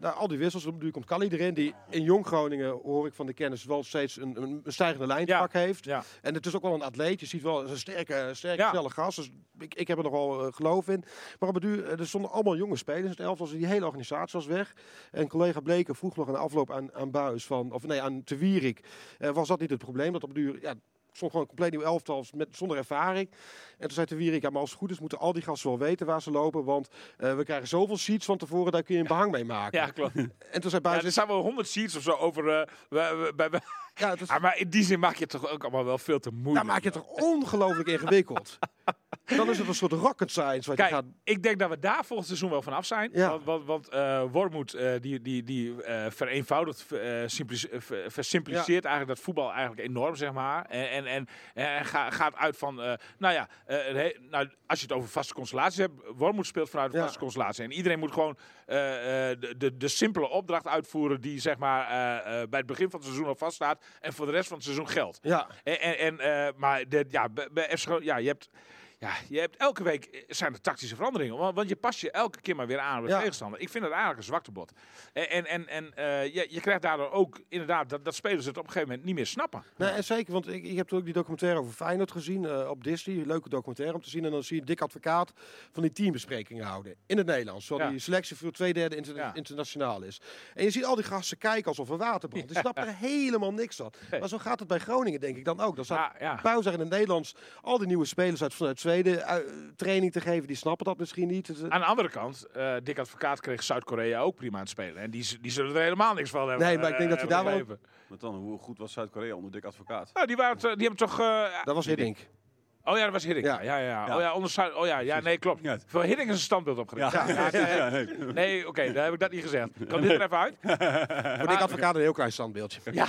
nou, al die wissels, nu komt Kali erin, die in Jong Groningen, hoor ik van de kennis, wel steeds een, een stijgende lijn te Ja. pak heeft. Ja. En het is ook wel een atleet, je ziet wel, een sterke, sterke Ja. snelle gast, dus ik, ik heb er nogal eh, geloof in. Maar op het duur, eh, er stonden allemaal jonge spelers, het elftal, dus die hele organisatie was weg. En collega Bleken vroeg nog een afloop aan, aan Buis, van, of nee, aan Te Wierik, eh, was dat niet het probleem, dat op het duur, ja, stond gewoon een compleet nieuw elftal met, zonder ervaring. En toen zei de Wierik, ja, maar als het goed is, moeten al die gasten wel weten waar ze lopen. Want eh, we krijgen zoveel sheets van tevoren, daar kun je een behang mee maken. Ja, klopt. En toen zei Buis, er staan wel honderd sheets of zo over. eh, we- we- bij, bij- ja, is, Ah, maar in die zin maak je het toch ook allemaal wel veel te moeilijk. daar maak je het toch ongelooflijk ingewikkeld. *laughs* Dan is het een soort rocket science wat je Kijk, gaat... ik denk dat we daar volgend seizoen wel van af zijn. Ja. Want, want, want eh, Wormoed eh, die, die, die eh, vereenvoudigt, versimpliceert eigenlijk dat voetbal eigenlijk enorm, zeg maar. En, en, en, en ga- gaat uit van, nou ja, he- nou, als je het over vaste constellaties hebt, Wormoed speelt vanuit Ja. vaste constellatie. En iedereen moet gewoon de, de, de simpele opdracht uitvoeren die zeg maar bij het begin van het seizoen al vaststaat en voor de rest van het seizoen geldt. Ja, En, en, en, maar de, ja, bij, bij FC Groningen- ja, je hebt, ja, je hebt elke week eh, zijn er tactische veranderingen. Want, je past je elke keer maar weer aan op de Ja. tegenstander. Ik vind het eigenlijk een zwaktebod. En, en, en, en eh, je, je krijgt daardoor ook inderdaad dat, dat spelers het op een gegeven moment niet meer snappen. Nee, en zeker, want ik, ik heb toen ook die documentaire over Feyenoord gezien eh, op Disney. Leuke documentaire om te zien. En dan zie je Dick Advocaat van die teambesprekingen houden. In het Nederlands. Zodat Ja. die selectie voor twee derde inter- Ja. internationaal is. En je ziet al die gasten kijken alsof een waterbrand. Die snappen er helemaal niks van. Maar zo gaat het bij Groningen denk ik dan ook. Dan staat Ja, in het Nederlands al die nieuwe spelers uit, vanuit Zweden eh, training te geven. Die snappen dat misschien niet. Het, eh, Aan de andere kant, eh Dick Advocaat kreeg Zuid-Korea ook prima aan het spelen. En die, die zullen er helemaal niks van hebben. Nee, maar ik denk dat hij daar wel-. Wat dan? Hoe goed was Zuid-Korea onder Dick Advocaat? Nou, die, waren, die hebben toch... eh, dat was Hiddink. Oh ja, dat was Hiddink. Ja, Ja. ja, ja. Ja. Oh ja, onder Oh ja, ja, nee, klopt. Ja. Voor Hiddink is een standbeeld opgericht. Ja, Ja, ja, ja, *laughs* nee. Nee, oké, daar heb ik dat niet gezegd. Kan dit er even uit? *laughs* Voor Dick Advocaat een heel klein standbeeldje. *laughs* Ja,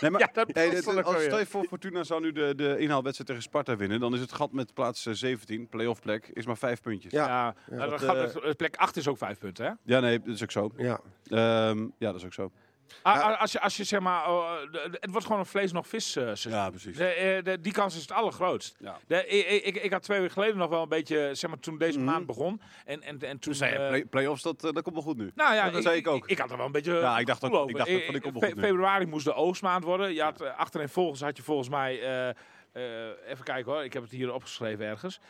Nee, maar Ja, dat dit- als stel je voor Fortuna zou nu de, de inhaalwedstrijd tegen Sparta winnen, dan is het gat met plaats eh, 17, play-off plek, is maar vijf puntjes. Ja. ja. nou, dat dat, gaat eh, met- eh, plek 8 is ook 5 punten, hè? Ja, nee, dat is ook zo. Ja. Ehm, ja, dat is ook zo. A- a- Als je, als je zeg maar, oh, de- het wordt gewoon een vlees nog vis eh. Ja, precies. De, eh, de- die kans is het allergrootst. Ja. De, ik, ik, ik had twee weken geleden nog wel een beetje, zeg maar, toen deze Mhm. maand begon. En, en, en toen zei je, eh, play- play-offs, dat, eh, dat komt wel goed nu. Nou ja, dat zei ik ook. Ik, had er wel een beetje. Ja, ik dacht ook- ik dacht van, kom fe-. Februari moest de oogstmaand worden. Je had, eh, achterin volgens had je volgens mij. eh, eh, even kijken hoor, ik heb het hier opgeschreven ergens.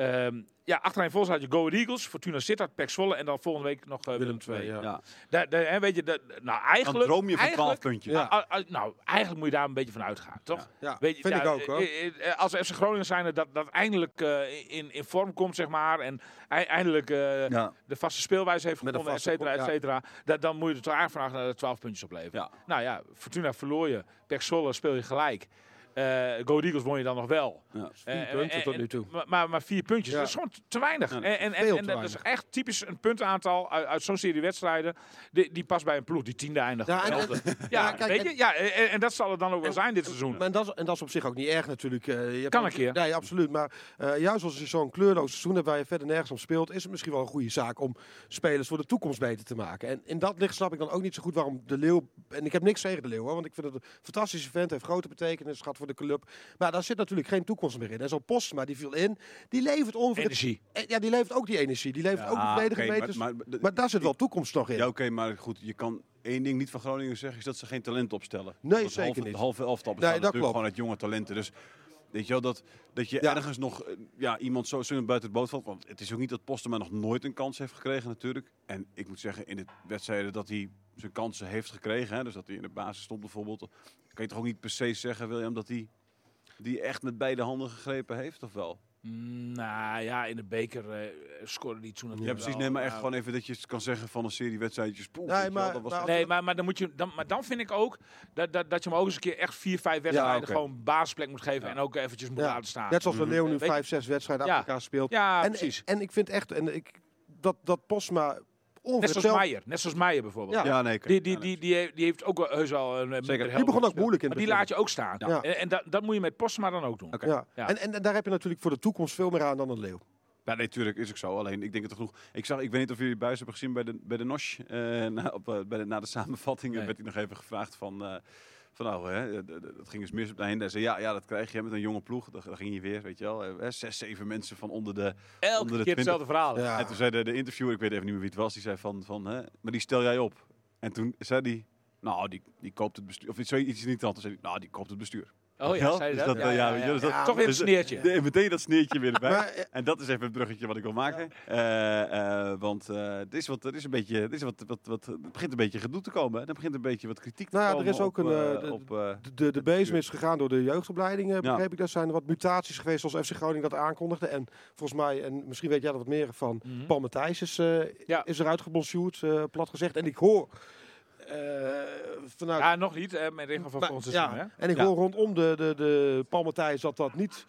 Ehm, ja, achterin volgens had je Go Ahead Eagles, Fortuna Sittard, Pek Zwolle en dan volgende week nog eh, Willem II. ja. Ja. Da- da- hè, weet je, nou Dan eigenlijk. droom je van 12 eigenlijk- puntjes. Ja. Ah, ah, nou, eigenlijk moet je daar een beetje van uitgaan, toch? Ja, Weet je, vind ja, ik ook hoor. eh, eh, Als FC Groningen zijn dat dat eindelijk eh, in, in vorm komt, zeg maar. En ei- eindelijk eh, Ja. de vaste speelwijze heeft gevonden, et cetera, et cetera. Da- dan moet je er toch eigenlijk vanaf naar de 12 puntjes opleveren. Ja. Nou ja, Fortuna verloor je. Pek Zwolle speel je gelijk. Eh Go Eagles won je dan nog wel. Ja. Vier Eh, punten en- tot nu toe. Maar, maar, maar vier puntjes, Ja. dat is gewoon te- weinig. Ja, en en, en, veel en te dat is echt typisch een puntenaantal uit, uit zo'n serie wedstrijden. Die, die past bij een ploeg die tiende eindigt. Ja, en- Elfde. en- *laughs* ja, ja, kijk, weet en- je? Ja, en, en dat zal het dan ook wel zijn dit seizoen. Maar dat, is, en dat is op zich ook niet erg natuurlijk. eh, Kan ook- een keer. Nee, absoluut. Maar eh, juist als je zo'n kleurloos seizoen hebt waar je verder nergens op speelt, is het misschien wel een goede zaak om spelers voor de toekomst beter te maken. En in dat licht snap ik dan ook niet zo goed waarom de Leeuw. En ik heb niks tegen de Leeuw, hoor, want ik vind het een fantastische vent, heeft grote betekenis gehad voor de club. Maar daar zit natuurlijk geen toekomst meer in. En zo'n Postma, die viel in, die levert ongeveer. Energie. Eh, Ja, die levert ook die energie. Die levert ook de oké, meters. maar- Maar, maar- daar zit wel toekomst nog in. Ja, oké, maar goed, je kan één ding niet van Groningen zeggen, is dat ze geen talent opstellen. Nee, zeker niet. De halve elftal Nee, bestaat dat natuurlijk klopt. gewoon uit jonge talenten. Dus weet je wel, dat, dat je Ja. ergens nog eh, ja, iemand zo, zo buiten het boot valt. Want het is ook niet dat Postema nog nooit een kans heeft gekregen natuurlijk. En ik moet zeggen, in de wedstrijden dat hij zijn kansen heeft gekregen, hè, dus dat hij in de basis stond bijvoorbeeld, kan je toch ook niet per se zeggen, William, dat hij die echt met beide handen gegrepen heeft, of wel? Mm, nou ja, in de beker eh scoorde die toen Ja, precies. Nee, maar echt maar- gewoon even dat je kan zeggen van een serie wedstrijdjes. Poeh, Nee, maar- dat was Nee, maar, maar, dan moet je, dan, maar dan vind ik ook dat, dat, dat je hem ook eens een keer echt vier, vijf wedstrijden gewoon basisplek moet geven. Ja. En ook eventjes moet Ja. laten staan. Net zoals de Leeuw nu Weet je- vijf, zes wedstrijden Ja. achter elkaar speelt. Ja, en, precies. En ik vind echt en ik, dat, dat Postma Net ongeveer zoals Meijer. Net zoals Meijer bijvoorbeeld. Ja. Ja, nee. Die, die, die, die, heeft- die heeft ook wel heus wel een Zeker. Die begon ook moeilijk in Maar die laat je ook staan. Ja. En, en dat, dat moet je met Postma dan ook doen. Oké. Ja. Ja. En, en, en daar heb je natuurlijk voor de toekomst veel meer aan dan een Leeuw. Ja, nee, tuurlijk is ook zo. Alleen, ik denk het genoeg. Ik, zag, ik weet niet of jullie buis hebben gezien bij de, bij de NOS. eh, na, op, eh, bij de, na de samenvatting Nee. werd hij nog even gevraagd van... eh, van nou, hè, dat ging eens mis op het einde. Hij zei, ja, ja, dat krijg je met een jonge ploeg. Dan, dan ging je weer, weet je wel. eh, hè, zes, zeven mensen van onder de... Elke Onder de keer hetzelfde verhaal. Ja. En toen zei de, de interviewer, ik weet even niet meer wie het was, die zei van... van hè, maar die stel jij op. En toen zei hij... Nou, die, die koopt het bestuur. Of iets, iets niet anders. Zei hij, nou, die koopt het bestuur. Oh ja, zei Dus dat? dat, ja, weet je, dus dat- Ja, Toch weer een dus, sneertje. de- meteen dat sneertje weer erbij. Maar, eh, En dat is even het bruggetje wat ik wil maken. Eh, eh, want eh, het is wat, het is een beetje, het is wat, wat, wat, het begint een beetje gedoe te komen. hè. Er begint een beetje wat kritiek te Nou ja, er komen is ook op, een, de- op, eh, de, de, de bezem is gegaan door de jeugdopleiding, eh, begreep ik. Daar zijn er wat mutaties geweest zoals FC Groningen dat aankondigde. En volgens mij, en misschien weet jij er wat meer van, Mhm. Paul Matthijs is, eh Ja. is eruit gebonsjoerd, eh, plat gezegd. En ik hoor vanuit... Ja, nog niet, hè, met regel van Maar- volgend ja? En ik hoor rondom de, de, de Paul Matthijs dat dat niet...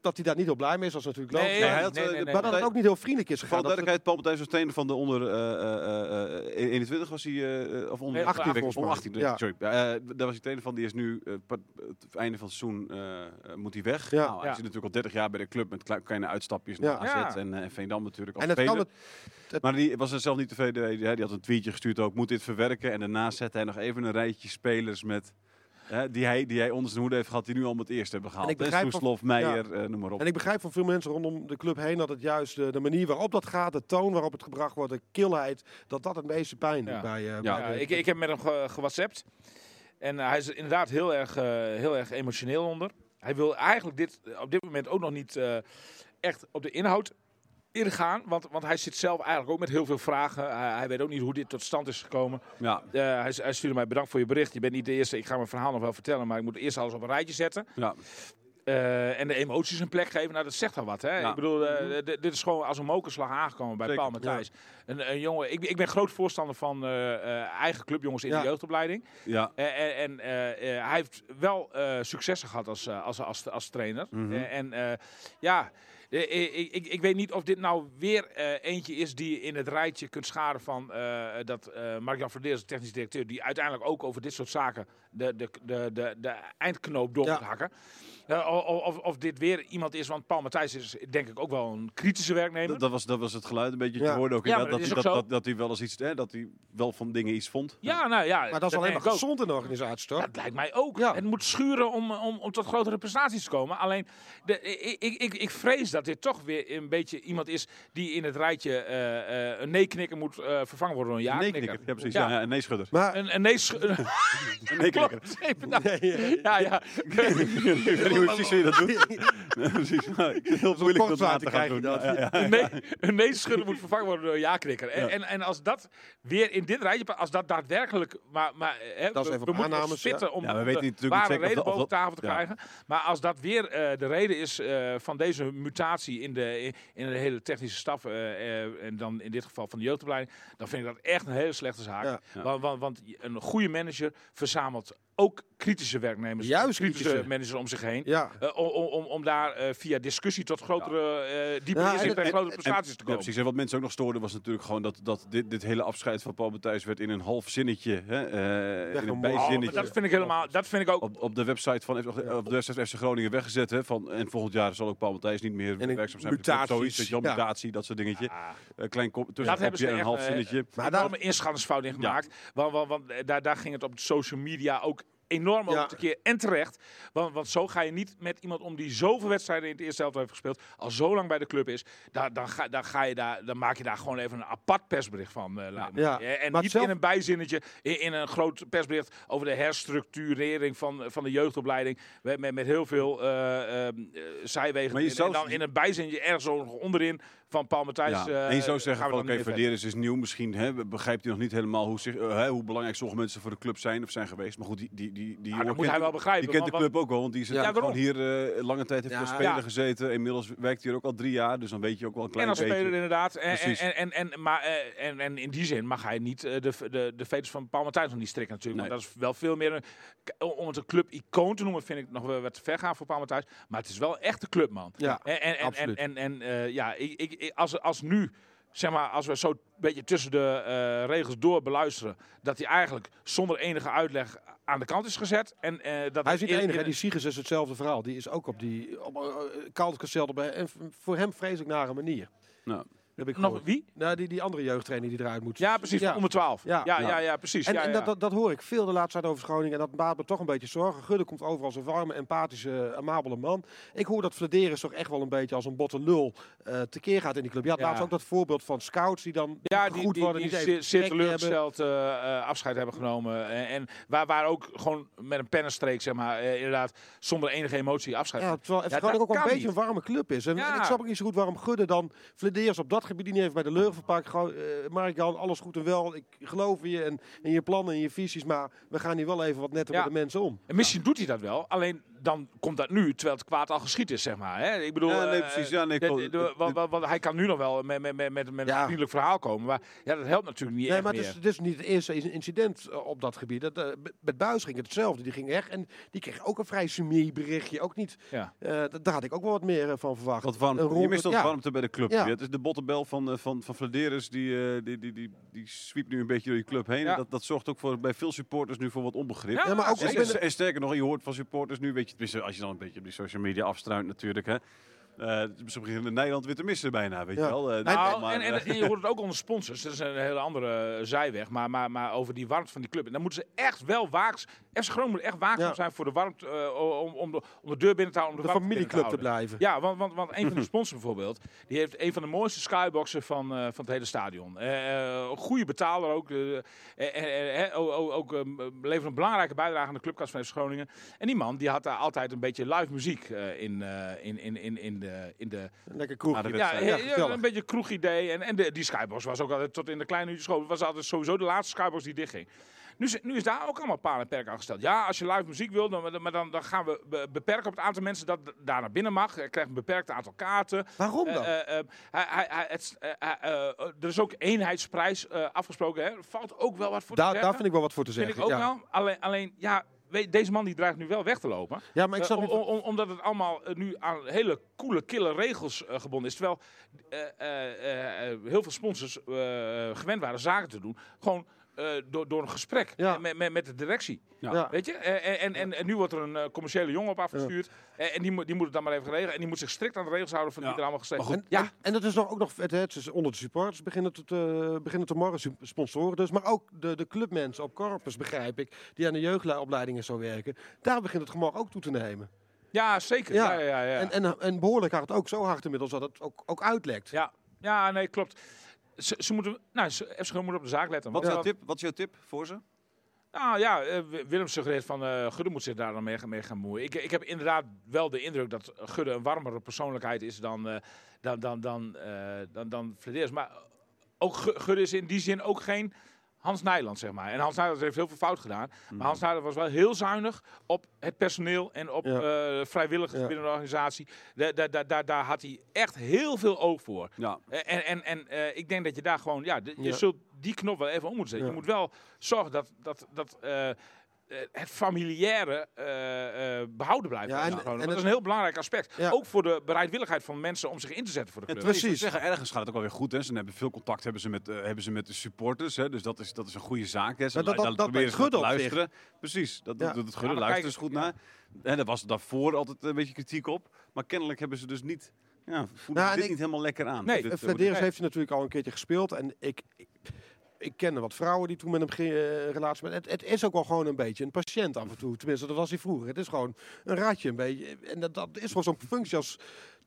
Dat hij daar niet heel blij mee is, is natuurlijk Nee, logisch. Nee, nee, eh, nee. Maar dat het ook niet heel vriendelijk is Voor gegaan. de Dat duidelijkheid, Paul Matthijs was trainer van de onder eh, eh, eh, 21 was hij, eh, eh, of onder Nee, 18 18 volgens mij. Onder 18, Ja. sorry. Eh, daar was hij trainer van, die is nu, eh, het einde van het seizoen eh, eh, moet hij weg. Ja. Nou, hij Ja. zit natuurlijk al 30 jaar bij de club met kle- kleine uitstapjes Ja. naar AZ Ja. en, eh, en Veendam natuurlijk. als En het kan speler. het, het- Maar die was er zelf niet tevreden. Die had een tweetje gestuurd ook. Moet dit verwerken. En daarna zette hij nog even een rijtje spelers met hè, die, hij, die hij onder zijn hoede heeft gehad, die nu al met het eerste hebben gehaald. En ik begrijp van- Meijer, eh, noem maar op. En ik begrijp van veel mensen rondom de club heen dat het juist de, de manier waarop dat gaat, de toon waarop het gebracht wordt, de kilheid, dat dat het meeste pijn doet Ja. bij, eh, Ja, bij Ja, de- ik, ik heb met hem ge, gewhatsappt. En eh, hij is er inderdaad heel erg, eh, heel erg emotioneel onder. Hij wil eigenlijk dit op dit moment ook nog niet eh, echt op de inhoud ingaan. Want, want hij zit zelf eigenlijk ook met heel veel vragen. Hij, hij weet ook niet hoe dit tot stand is gekomen. Ja, Eh, hij, hij stuurde mij bedankt voor je bericht. Je bent niet de eerste. Ik ga mijn verhaal nog wel vertellen. Maar ik moet eerst alles op een rijtje zetten. ja. Eh, en de emoties een plek geven. Nou, dat zegt al wat. Hè? Ja. Ik bedoel, eh, dit is gewoon als een mokerslag aangekomen bij Zeker, Paul Matthijs. Een, een jongen, ik, ik ben groot voorstander van eigen clubjongens in de jeugdopleiding. ja. En en hij heeft wel successen gehad als, als, als, als trainer. Mhm. En ja, ik, ik, ik weet niet of dit nou weer eh, eentje is die je in het rijtje kunt scharen van eh, dat eh Mark-Jan Verdeers, de technisch directeur, die uiteindelijk ook over dit soort zaken de, de, de, de, de eindknoop door Ja. moet hakken. Eh, of, of dit weer iemand is, want Paul Matthijs is denk ik ook wel een kritische werknemer. Dat, dat, was, dat was het geluid een beetje. Ja. Je hoorde ook Ja, dat, dat dat, ook dat, dat hij wel eens iets, hè, dat hij wel van dingen iets vond. ja, nou ja. Maar dat is alleen maar gezond in de organisatie, toch? Dat lijkt mij ook. Ja. Het moet schuren om, om, om tot grotere prestaties te komen. Alleen, de, ik, ik, ik, ik vrees dat dit toch weer een beetje iemand is die in het rijtje eh, eh, een nee-knikker moet eh, vervangen worden door een Een ja-knikker. nee-knikker. Ja, precies. Ja. Een nee-schudder. Maar Een, een nee sch- *laughs* Een *laughs* nee-knikker. Klopt. Even nou- Nee, nee. Ja, ja. Ik weet niet hoe precies je dat doet. *laughs* Nee, precies. Heel moeilijk dat na kortsluiting te gaan doen. Ja, ja, ja. Een nee, een nee schudden moet vervangen worden door een ja-knikker. En, Ja. en, en als dat weer in dit rijtje, als dat daadwerkelijk, maar, maar hè, Dat is we, even we moeten nog aannames, spitten ja. om Ja, we de weten natuurlijk niet zeker reden dat- boven dat- tafel te krijgen. Maar als dat weer eh, de reden is eh, van deze mutatie in de, in, de hele technische staf, eh, eh, en dan in dit geval van de jeugdopleiding, dan vind ik dat echt een hele slechte zaak. Ja. Want, want, want een goede manager verzamelt ook kritische werknemers, Juist kritische, kritische. managers om zich heen. Ja. Eh, om, om, om daar eh, via discussie tot grotere, eh diepe Ja, en grotere en- prestaties te Ja, komen. precies. En wat mensen ook nog stoorden was natuurlijk gewoon dat, dat dit, dit hele afscheid van Paul Matthijs werd in een half zinnetje. Hè, eh, in een. Oh, bijzinnetje. maar dat vind ik helemaal, dat vind ik ook. op, op de website van op de website FC Groningen weggezet. Hè, van, en volgend jaar zal ook Paul Matthijs niet meer werkzaam zijn. mutaties, Zoiets, weet je wel, ja. mutatie, dat soort dingetje. Ah, Een klein kop, dat hebben tussenkopje ze en een half zinnetje. Maar maar daar- daar een inschattingsfout in gemaakt. Want, want, want daar, daar ging het op social media ook enorm Ja. te keer. En terecht. Want, want zo ga je niet met iemand om die zoveel wedstrijden in het eerste helft heeft gespeeld. Al zo lang bij de club is. Daar, dan, ga, dan, ga je daar, dan maak je daar gewoon even een apart persbericht van. me. Ja. Eh, En niet zelf- in een bijzinnetje. In, in een groot persbericht over de herstructurering van, van de jeugdopleiding. Met, met, met heel veel eh, eh, zijwegen. En- dan in een bijzinnetje ergens onderin van Paul Matthijs. Ja. eh, en je zou gaan zeggen we van oké, Verderes is nieuw. Misschien hè, begrijpt hij nog niet helemaal hoe, zich, eh, hè, hoe belangrijk sommige mensen voor de club zijn of zijn geweest. Maar goed, die, die, die, die dat jongen moet kent- hij wel begrijpen, Die kent de club ook wel, want die is Ja, gewoon hier eh, lange tijd heeft Ja, als speler ja. gezeten. Inmiddels werkt hij er ook al drie jaar, dus dan weet je ook wel een klein En als beetje. speler inderdaad. En, en, Precies. en, en, en, maar, eh, en, en in die zin mag hij niet eh, de, de, de veters van Paul Matthijs nog niet strikken natuurlijk. Nee. Want dat is wel veel meer... Een, om het een club-icoon te noemen vind ik nog wel wat te ver gaan voor Paul Matthijs. Maar het is wel echt de clubman. Ja, en, en, en, en, absoluut. en, en, eh, ja, ik, ik, ik- als, als nu... Zeg maar, als we zo een beetje tussen de eh, regels door beluisteren, dat hij eigenlijk zonder enige uitleg aan de kant is gezet. En, eh, dat Hij is niet de enige. in-. Die Siegers is hetzelfde verhaal. Die is ook op die op, uh, Kaalderskasteel erbij. En voor hem vrees ik naar een manier. Nou, heb ik Nog gehoord. wie? Nou, die, die andere jeugdtrainer die eruit moet. Ja, precies, Ja. om de 12. Ja, Ja. ja, ja, precies. En, ja, en ja. dat, dat, dat hoor ik veel de laatste tijd over Groningen. En dat baart me toch een beetje zorgen. Gudde komt over als een warme, empathische, amabele man. Ik hoor dat Vladeris toch echt wel een beetje als een botte lul eh tekeer gaat in die club. Je had Ja. laatst ook dat voorbeeld van scouts die dan Ja, die, goed die, worden. die, niet zeer, even zeer teleurgesteld eh, eh, afscheid hebben genomen. En, en waar, waar ook gewoon met een pennenstreek, zeg maar, eh, inderdaad, zonder enige emotie afscheid. Ja, terwijl Ja, FC Groningen dat ook wel een beetje een warme club is. En, Ja. en ik snap ook niet zo goed waarom Gudde dan Vladeris op dat gebied niet even bij de Leuvenpark. Gewoon, eh Mark-Jan, alles goed en wel. Ik geloof in je en in je plannen en je visies. Maar we gaan hier wel even wat netter Ja. met de mensen om. En misschien doet hij dat wel, alleen dan komt dat nu, terwijl het kwaad al geschied is, zeg maar. Hè? Ik bedoel, Ja, nee, eh, precies. Ja, nee, de- de- de- want- want- want hij kan nu nog wel met, met, met, met, met Ja. een vriendelijk verhaal komen, maar ja, dat helpt natuurlijk niet Nee, echt maar het meer. is, het is niet het eerste in- incident eh, op dat gebied. Dat, eh, met Buis ging het hetzelfde. Die ging weg en die kreeg ook een vrij sumie berichtje. Ook niet, Ja. eh, daar had ik ook wel wat meer eh, van verwacht. Wat warmte. Een je mist ja. warmte bij de club. Ja. Het is de bottenbel van, eh, van, van Vladeris, die, eh, die, die, die, die sweept nu een beetje door je club heen. Ja. En Dat, dat zorgt ook voor, bij veel supporters nu voor wat onbegrip. Ja, Ja, maar ook En, en, en sterker nog, je hoort van supporters nu, weet als je dan een beetje op die social media afstruint natuurlijk, hè. Eh, ze beginnen in Nederland weer te missen bijna, weet Ja. je wel. Eh, Nou, maar, en, en, eh, en je hoort *laughs* het ook onder sponsors. Dat is een hele andere eh, zijweg. Maar, maar, maar over die warmte van die club. En dan moeten ze echt wel waakzaam... FC Groningen moet echt waakzaam Ja. zijn voor de warmte. eh, om, om, de, om de deur binnen te houden. Om De familieclub te blijven. Ja, want, want, want een van de *laughs* sponsors bijvoorbeeld, die heeft een van de mooiste skyboxen van, eh, van het hele stadion. Eh, eh, een goede betaler ook. eh, eh, eh, eh, ook ook, ook, eh, levert een belangrijke bijdrage aan de clubkast van FC Groningen. En die man die had daar altijd een beetje live muziek eh, in, eh, in, in, in, in de... In de Lekker kroeg. Ja, Ja, ja, een beetje kroegidee. En, en de, die skybox was ook altijd tot in de kleine uurtjes school. was altijd sowieso de laatste skybox die dichtging. Nu, is- nu is daar ook allemaal paal en perk aan gesteld. Ja, als je live muziek wil, dan, maar dan, dan gaan we be- beperken op het aantal mensen dat daar naar binnen mag. Je krijgt een beperkt aantal kaarten. Waarom dan? Eh, eh, eh, hij, hij, hij- het, er is ook eenheidsprijs eh, afgesproken. Hè. Er valt ook wel wat voor te daar, zeggen. daar vind ik wel wat voor te Vind zeggen. ik ook ja. wel. Alleen, alleen ja, deze man die dreigt nu wel weg te lopen. Ja, maar ik snap Eh, niet... om- om- omdat het allemaal eh, nu aan hele coole, kille regels eh, gebonden is. Terwijl heel veel sponsors gewend waren zaken te doen. Gewoon eh, door, door een gesprek Ja. met, met, met de directie. Ja. Ja. Weet je? Eh, En, en, en, en nu wordt er een eh, commerciële jongen op afgestuurd. Eh, En die, moet- die moet het dan maar even regelen. En die moet zich strikt aan de regels houden van Ja. die er allemaal gesteld En, Ja. en, en dat is nog ook nog het, het is onder de supporters beginnen te, te, beginnen te morgen sponsoren dus, maar ook de, de clubmensen op corpus begrijp ik, die aan de jeugdopleidingen zo werken, daar begint het gemor ook toe te nemen. Ja, zeker. Ja. Ja. Ja, ja, ja. En, en, en behoorlijk hard ook zo hard inmiddels dat het ook, ook uitlekt. ja. ja, nee, klopt. Ze, ze moeten, nou, ze, FC Groningen moet op de zaak letten. wat, is jouw tip, wat is jouw tip voor ze? Nou ja, eh, Wi- Willem suggereert van eh Gudde moet zich daar dan mee, mee gaan moeien. Ik, ik heb inderdaad wel de indruk dat Gudde een warmere persoonlijkheid is dan, eh dan, dan, dan, dan, dan Flederis. Maar ook Gu- Gudde is in die zin ook geen Hans Nijland, zeg maar. En Hans Nijland heeft heel veel fout gedaan. Maar Hans Nijland was wel heel zuinig op het personeel en op Ja. eh, vrijwilligers Ja. binnen de organisatie. Da- da- da- da- daar had hij echt heel veel oog voor. Ja, Eh, En, en, en eh, ik denk dat je daar gewoon, ja, je zult die knop wel even om moeten zetten. Je moet wel zorgen dat, dat, dat het familiaire eh, eh, behouden blijft. Ja, en- dat het- is een heel belangrijk aspect. Ja. Ook voor de bereidwilligheid van mensen om zich in te zetten voor de Ja, club. precies. Precies. Zeggen, ergens gaat het ook wel weer goed. Hè. Ze hebben veel contact hebben ze met, eh, hebben ze met de supporters. Hè. Dus dat is, dat is een goede zaak. Hè. Ze dat- dat- proberen ze te zich. luisteren. Precies, dat, doet het Gudde. Luisteren ze goed naar. En daar was daarvoor altijd een beetje kritiek op. Maar kennelijk hebben ze dus niet... Ja, voelen Nou, dit ik- niet helemaal lekker aan. Nee, eh, nee. heeft hij natuurlijk al een keertje gespeeld. En ik, ik, ik kende wat vrouwen die toen met hem ge- eh, relatie met. Het, het is ook wel gewoon een beetje een patiënt af en toe. Tenminste, dat was hij vroeger. Het is gewoon een ratje een beetje. En dat, dat is voor zo'n functie als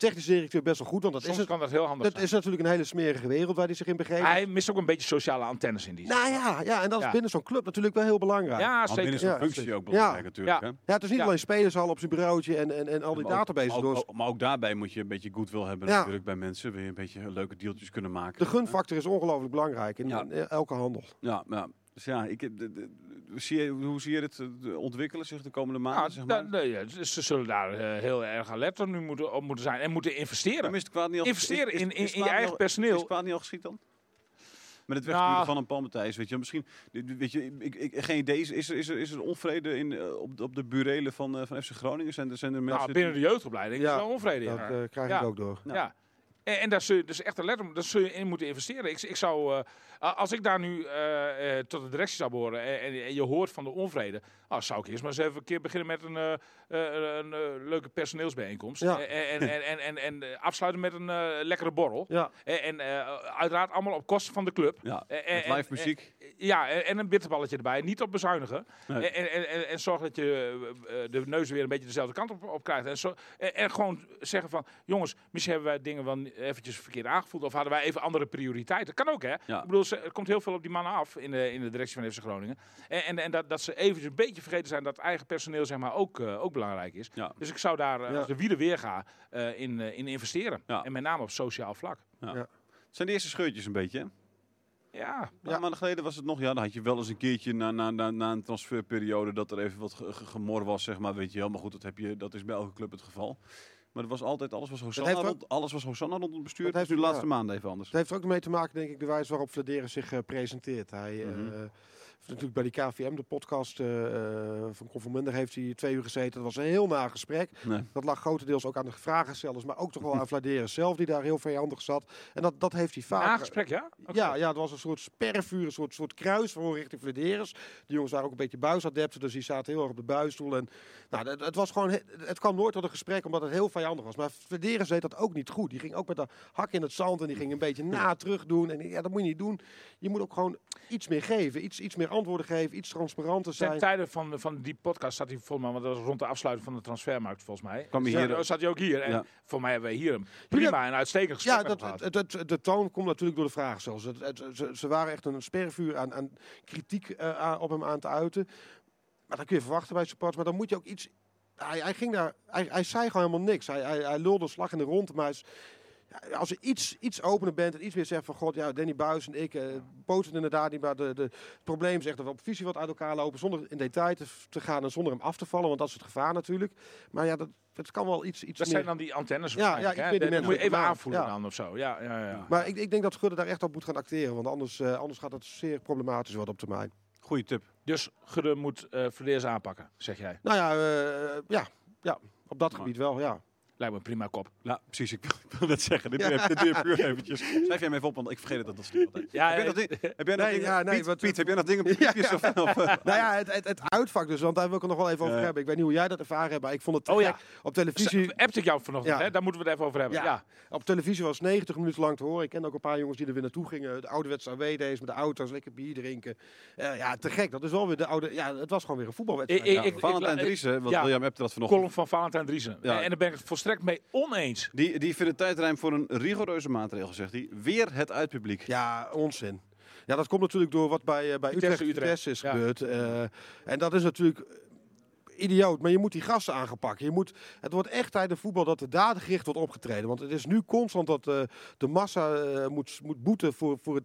technische directeur best wel goed. Want dat, Soms is, het, kan dat heel handig dat zijn. is natuurlijk een hele smerige wereld waar hij zich in begeeft. Hij mist ook een beetje sociale antennes in die zin. nou ja, ja, en dat is Ja. binnen zo'n club natuurlijk wel heel belangrijk. ja, Want zeker. binnen zo'n Ja, functie ook belangrijk Ja. natuurlijk. Ja. Hè. Ja, het is niet Ja. alleen spelershal op zijn bureautje en, en, en al die Maar ook- databases maar door. ook, maar ook daarbij moet je een beetje goodwill hebben Ja. natuurlijk bij mensen. Wil je een beetje leuke deeltjes kunnen maken. De gunfactor is ongelooflijk belangrijk in, Ja. in elke handel. Ja, ja. Dus ja, ik, heb de, de- zie je, hoe zie je het eh, ontwikkelen zich de komende maanden? Nou, zeg maar? nee, ja, dus ze zullen daar eh, heel erg alert nu moeten, op moeten zijn en moeten investeren. Maar is het kwaad niet al, Investeren is- is- in, is in, je eigen al- personeel. Is het kwaad niet al geschiet dan? Met het wegsturen Nou. van een Paul Matthijs, weet je. Misschien, weet je, ik, ik, geen idee. Is, is, er, is, er, is er onvrede in, eh, op, de- op de burelen van, eh, van FC Groningen? Zijn er, zijn er mensen... Nou, binnen de jeugdopleiding Ja, is er wel onvrede. Dat ja. eh, krijg Ja. ik ook door. Ja. En, en daar zul je dus echt een letter, daar zul je in moeten investeren. Ik, ik zou, eh, als ik daar nu eh, eh, tot de directie zou behoren en, en, en je hoort van de onvrede, nou, zou ik eerst maar eens even een keer beginnen met een, eh, eh, een, eh, leuke personeelsbijeenkomst. Ja. En, en, en, en, en, en, afsluiten met een lekkere borrel. Ja. En, uiteraard allemaal op kosten van de club. Ja, met en- live muziek. Ja, en, en een bitterballetje erbij. Niet op bezuinigen. Nee. En, en, en, zorg dat je de neus weer een beetje dezelfde kant op, op krijgt. En, zo, en, gewoon zeggen van, jongens, misschien hebben wij dingen wel eventjes verkeerd aangevoeld. Of hadden wij even andere prioriteiten. Kan ook, hè? Ja. Ik bedoel, er komt heel veel op die mannen af in de, in de directie van FC Groningen. En, en, en dat, dat ze eventjes een beetje vergeten zijn dat eigen personeel zeg maar, ook, eh, ook belangrijk is. Ja. Dus ik zou daar eh, Ja. als de wielen weer gaan eh, in, eh, in investeren. Ja. En met name op sociaal vlak. Het zijn de eerste scheurtjes een beetje, hè? Ja, Een paar maanden geleden was het nog, ja, dan had je wel eens een keertje na, na, na, na een transferperiode dat er even wat ge- ge- gemor was, zeg maar, weet je wel. Maar goed, dat, heb je, dat is bij elke club het geval. Maar het was altijd, alles was Hosanna, rond, alles was Hosanna rond het bestuur. Dat heeft- nu de laatste ja. maanden even anders. Het heeft er ook mee te maken, denk ik, de wijze waarop Flederis zich eh, presenteert. Hij, eh, Mhm. Natuurlijk bij die KVM, de podcast eh, eh, van Con van Minder, heeft hij twee uur gezeten. Dat was een heel na gesprek. Nee. Dat lag grotendeels ook aan de vragenstellers, maar ook toch wel aan *laughs* Vladeres zelf, die daar heel vijandig zat. En dat, dat heeft hij vaak. Nagesprek, ja? Oké. Ja, ja, het was een soort spervuur, een soort, soort kruis voor richting Vladeres. Die jongens waren ook een beetje buisadepten, dus die zaten heel erg op de buisstoel. En, nou, het, het, was gewoon, he- het kwam nooit tot een gesprek, omdat het heel vijandig was. Maar Vladeres deed dat ook niet goed. Die ging ook met de hak in het zand en die ging een beetje *laughs* na terug doen. En ja, dat moet je niet doen. Je moet ook gewoon iets meer geven, iets, iets meer antwoorden geven, iets transparanter Ten zijn. tijde van, van die podcast zat hij volgens mij, want dat was rond de afsluiting van de transfermarkt volgens mij. Kwam hij hier- dan zat hij ook hier. En Ja. voor mij hebben wij hier een prima en uitstekend gesprek Ja, met dat, hem gehad. het, het, het- de toon komt natuurlijk door de vragen zelfs. Het, het- ze, ze waren echt een spervuur aan, aan kritiek eh, aan- op hem aan te uiten. Maar dat kun je verwachten bij supporters. Maar dan moet je ook iets... Hij, hij, ging daar, hij, hij zei gewoon helemaal niks. Hij, hij, hij lulde slag in de rond. Maar hij is- ja, als je iets, iets opener bent en iets meer zegt van... God, ja, Danny Buis en ik eh poten inderdaad niet. Maar de, de, het probleem is echt dat we op visie wat uit elkaar lopen... zonder in detail te, te gaan en zonder hem af te vallen. Want dat is het gevaar natuurlijk. Maar ja, dat, het kan wel iets, iets Dat meer... zijn dan die antennes. Ja, ja, ik hè? weet die moet je even aanvoelen Ja. dan of zo. Ja, ja, ja. Maar ik, ik denk dat Gudde daar echt op moet gaan acteren. Want anders, eh, anders gaat het zeer problematisch worden op termijn. Goeie tip. Dus Gudde moet eh Verleers aanpakken, zeg jij. Nou ja, eh, ja, ja op dat gebied wel, ja. Lijkt me een prima kop. Ja, precies. Ik *laughs* wil net zeggen. Dit, puur eventjes. Schrijf jij hem even op, want ik vergeet het dat dat is niet altijd. Ja, heb, jij nog eh, heb jij nog nee, dingen? ja, nee, Piet, wat- Piet, heb jij nog dingen op *laughs* Ja, of, eh, *laughs* Nou ja, het, het, het uitvak dus, want daar wil ik het nog wel even over hebben. Ik weet niet hoe jij dat ervaren hebt, maar ik vond het Oh ja. gek. Op televisie, Appte ik jou vanochtend, Ja. hè? Daar moeten we het even over hebben. Ja. Ja. op televisie was 90 minuten lang te horen. Ik ken ook een paar jongens die er weer naartoe gingen. De ouderwetse AWD's met de auto's, lekker bier drinken. Eh, ja, te gek. Dat is wel weer de oude... Ja, het was gewoon weer een voetbalwedstrijd. Ik- Ja. ik- Valentijn Driessen, want ja. William hebt dat vanochtend. Column van Valentijn Driessen. Ja. En, en daar ben ik het volstrekt mee oneens. Die, die vindt het tijdruim voor een rigoureuze maatregel, zegt hij. Weer het uitpubliek. Ja, onzin. Ja, dat komt natuurlijk door wat bij, eh, bij Utrecht, Utrecht. Is Ja. gebeurd. Eh, en dat is natuurlijk idioot. Maar je moet die gasten aangepakken. Je moet, het wordt echt tijd in voetbal dat er dadengericht wordt opgetreden. Want het is nu constant dat eh, de massa eh, moet, moet boeten voor, voor, het,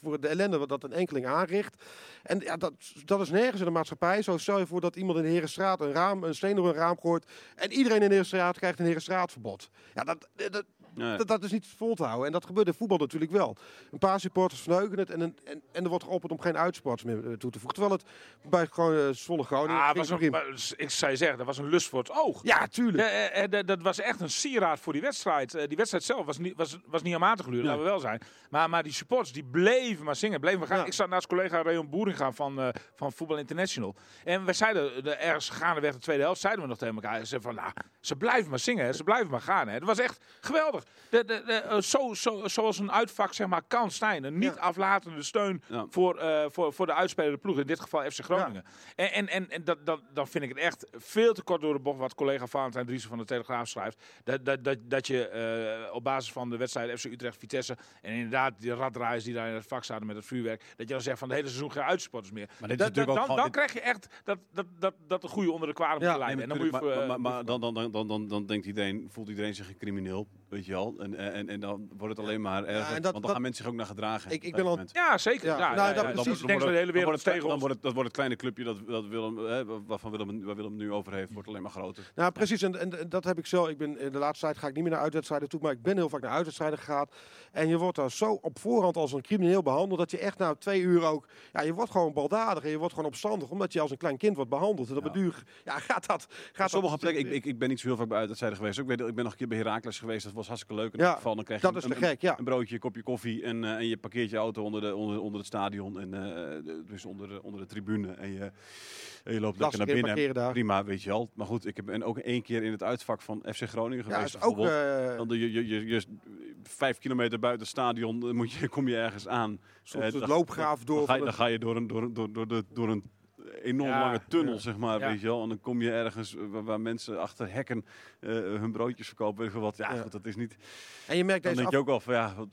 voor, de ellende wat dat een enkeling aanricht. En ja, dat, dat is nergens in de maatschappij. Zo stel je voor dat iemand in de Herenstraat een, raam, een steen door een raam gooit. En iedereen in de Herenstraat krijgt een Herenstraatverbod. Ja, dat, Ja. dat, dat is niet vol te houden. En dat gebeurt in voetbal natuurlijk wel. Een paar supporters verneuken het en, een, en, en er wordt geopperd om geen uitsporters meer eh, toe te voegen. Terwijl het bij gewoon uh, Zwolle Groningen Ah, was een, maar ik zou je zeggen, dat was een lust voor het oog. Ja, tuurlijk. Ja, eh, eh, dat- was echt een sieraad voor die wedstrijd. Eh, die wedstrijd zelf was niet, was, was niet aan te gluren, laten we wel zijn. Maar, maar die supporters die bleven maar zingen. Bleven maar gaan. Ja. Ik zat naast collega Rayon Boeringa van, eh van Voetbal International. En we zeiden, de, ergens gaandeweg de tweede helft, zeiden we nog tegen elkaar. Ze van, nou, ze blijven maar zingen, hè. ze blijven maar gaan. Hè. Dat was echt geweldig. De, de, de, eh, zo, zo, zoals een uitvak zeg maar, kan zijn. Een niet Ja. aflatende steun Ja. voor, eh, voor, voor de uitspelende ploeg. In dit geval FC Groningen. En, en, en, en dat, dat, dan vind ik het echt veel te kort door de bocht wat collega Valentijn Driessen van de Telegraaf schrijft. Dat, dat, dat, dat je eh, op basis van de wedstrijd FC Utrecht Vitesse en inderdaad die raddraaiers die daar in het vak zaten met het vuurwerk, dat je dan zegt van de hele seizoen geen uitsporters meer. Maar dit is Dat- dan, dan krijg je echt dat, dat, dat, dat de goede onder de kwade Ja, moet leiden. en dan moet je maar, maar, maar, maar dan, dan, dan, dan, dan, dan denkt iedereen, voelt iedereen zich een crimineel, weet je wel. En, en, en dan wordt het alleen maar erger, en dat- want dan dat- gaan mensen zich ook naar gedragen. Ik- ik op ben al- ja, zeker. Ja, Ja, nou, ja, dat ja, precies. Dan, Dan de hele dan wereld wordt het, tegen dan ons. wordt het, dan wordt het kleine clubje dat, dat Willem, hè, waarvan Willem, waar Willem nu over heeft, wordt alleen maar groter. Nou, precies. En, en, en dat heb ik zelf. Ik ben, in de laatste tijd ga ik niet meer naar uitwedstrijden toe. Maar ik ben heel vaak naar uitwedstrijden gegaan. En je wordt daar zo op voorhand als een crimineel behandeld. Dat je echt na twee uur ook. Ja, je wordt gewoon baldadig. En je wordt gewoon opstandig. Omdat je als een klein kind wordt behandeld. En dat Ja. beduur. Ja, *laughs* gaat dat. Gaat Sommige dat, plekken, ik, ik, ik ben niet zo heel vaak bij uitwedstrijden geweest. Ik, weet, ik ben nog een keer bij Heracles geweest, dat was hartstikke leuk. In Ja, geval, dan krijg je Dat is een, te gek, ja. een broodje, een kopje koffie en, eh, en je parkeert je auto onder, de, onder, onder het stadion. En, de- dus onder de, onder de tribune. En je, en je loopt lekker naar in binnen. Prima, weet je wel. Maar goed, ik ben ook één keer in het uitvak van FC Groningen Ja, geweest. is ook. eh, Dan de, je, je, je, je- vijf kilometer buiten het stadion moet je, kom je ergens aan. soms het loopgraaf door. Dan ga, je, van dan ga je door een, door, een- door, door, de, door een enorm Ja, lange tunnel, ja. zeg maar, Ja. weet je wel. En dan kom je ergens waar, waar mensen achter hekken eh, hun broodjes verkopen. Weet wat. Ja, goed, dat is niet... En je merkt Dan deze denk af- je ook van, ja, wat,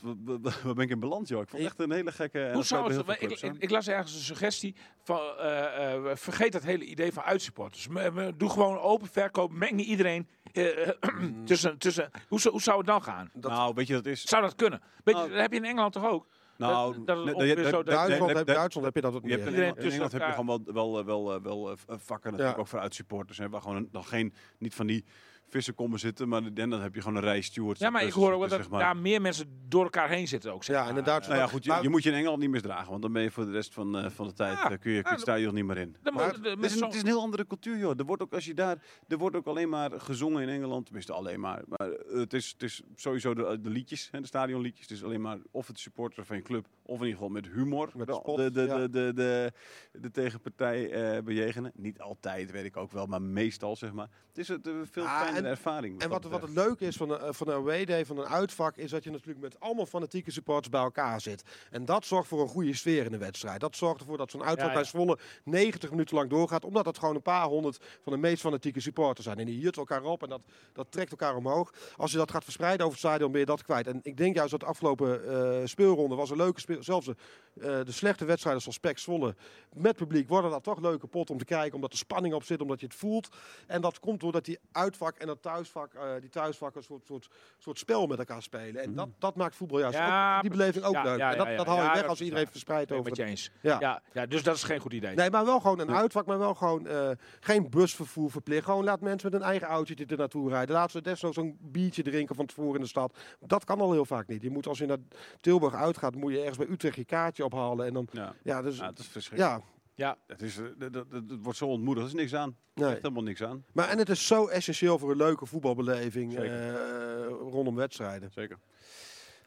wat, ben ik in balans, joh? Ik vond het echt een hele gekke... Hoe zou het, ik, ik, las ergens een suggestie van eh, eh, vergeet dat hele idee van uitsupporters. M- Doe gewoon open verkoop, meng iedereen *clears throat* tussen, tussen. Hoe, zou- hoe zou het dan gaan? dat- Nou, weet je, dat is... Zou dat kunnen? Weet je, Nou, dat heb je in Engeland toch ook? Nou, dat- dat zo Duitsland, heb, dat- Duitsland heb je dat wat meer. in, Engeland tussen heb je gewoon wel, wel, wel, wel, wel eh, vakken natuurlijk ook voor uitsupporters. Hè, waar gewoon dan geen, niet van die vissen komen zitten. Maar en dan heb je gewoon een rij stewards. Ja, maar ik hoor ook dat zeg maar. daar meer mensen door elkaar heen zitten ook. Zeg Ja, maar. inderdaad. Nou ja, goed, je, moet je in Engeland niet misdragen, want dan ben je voor de rest van, eh, van de tijd Ja. eh, kun je, kun je Ja, het stadion niet meer in. Dan Maar de- Het is, een, zo'n- het is een heel andere cultuur, joh. Er wordt ook als je daar, er wordt ook alleen maar gezongen in Engeland, tenminste alleen maar. Maar eh, het is, het is sowieso de, de liedjes, hè, de stadionliedjes. Het is alleen maar of het supporter van je club, of in ieder geval met humor. Met wel spot, de, de, ja. de, de, de, de tegenpartij eh, bejegenen. Niet altijd, weet ik ook wel, maar meestal zeg maar. Het is een veel Ah, fijnere en- ervaring. En wat, dat wat het leuke is van een, van een away day, van een uitvak, is dat je natuurlijk met allemaal fanatieke supporters bij elkaar zit. En dat zorgt voor een goede sfeer in de wedstrijd. Dat zorgt ervoor dat zo'n uitvak Ja, bij. Zwolle 90 minuten lang doorgaat. Omdat het gewoon een paar honderd van de meest fanatieke supporters zijn. En die jut elkaar op en dat, dat trekt elkaar omhoog. Als je dat gaat verspreiden over het stadion, ben je dat kwijt. En ik denk juist dat de afgelopen eh, speelronde was een leuke speel. Zelfs de, eh, de slechte wedstrijden zoals Pek Zwolle met publiek worden dat toch leuke pot om te kijken. Omdat er spanning op zit, omdat je het voelt. En dat komt doordat die uitvak en dat thuisvak, eh, die thuisvakken een soort, soort, soort spel met elkaar spelen. En dat, dat maakt voetbal juist Ja, ook, die beleving ook Ja, leuk. ja, en dat, dat haal je weg als iedereen verspreid over met je eens. Ja. Ja. Ja, dus dat is geen goed idee. Nee, maar wel gewoon een uitvak, maar wel gewoon eh, geen busvervoer verplicht. Gewoon laat mensen met een eigen autootje er naartoe rijden. Laat ze desnoods een biertje drinken van tevoren in de stad. Dat kan al heel vaak niet. Je moet als je naar Tilburg uitgaat, moet je ergens bij Utrecht je kaartje ophalen. En dan, Ja, ja, dus, ja, het is verschrikkelijk. ja, Ja, Het, is, eh, dat, dat, wordt zo ontmoedigd, er is niks aan. Er nee. is helemaal niks aan. Maar en het is zo essentieel voor een leuke voetbalbeleving eh, rondom wedstrijden. Zeker.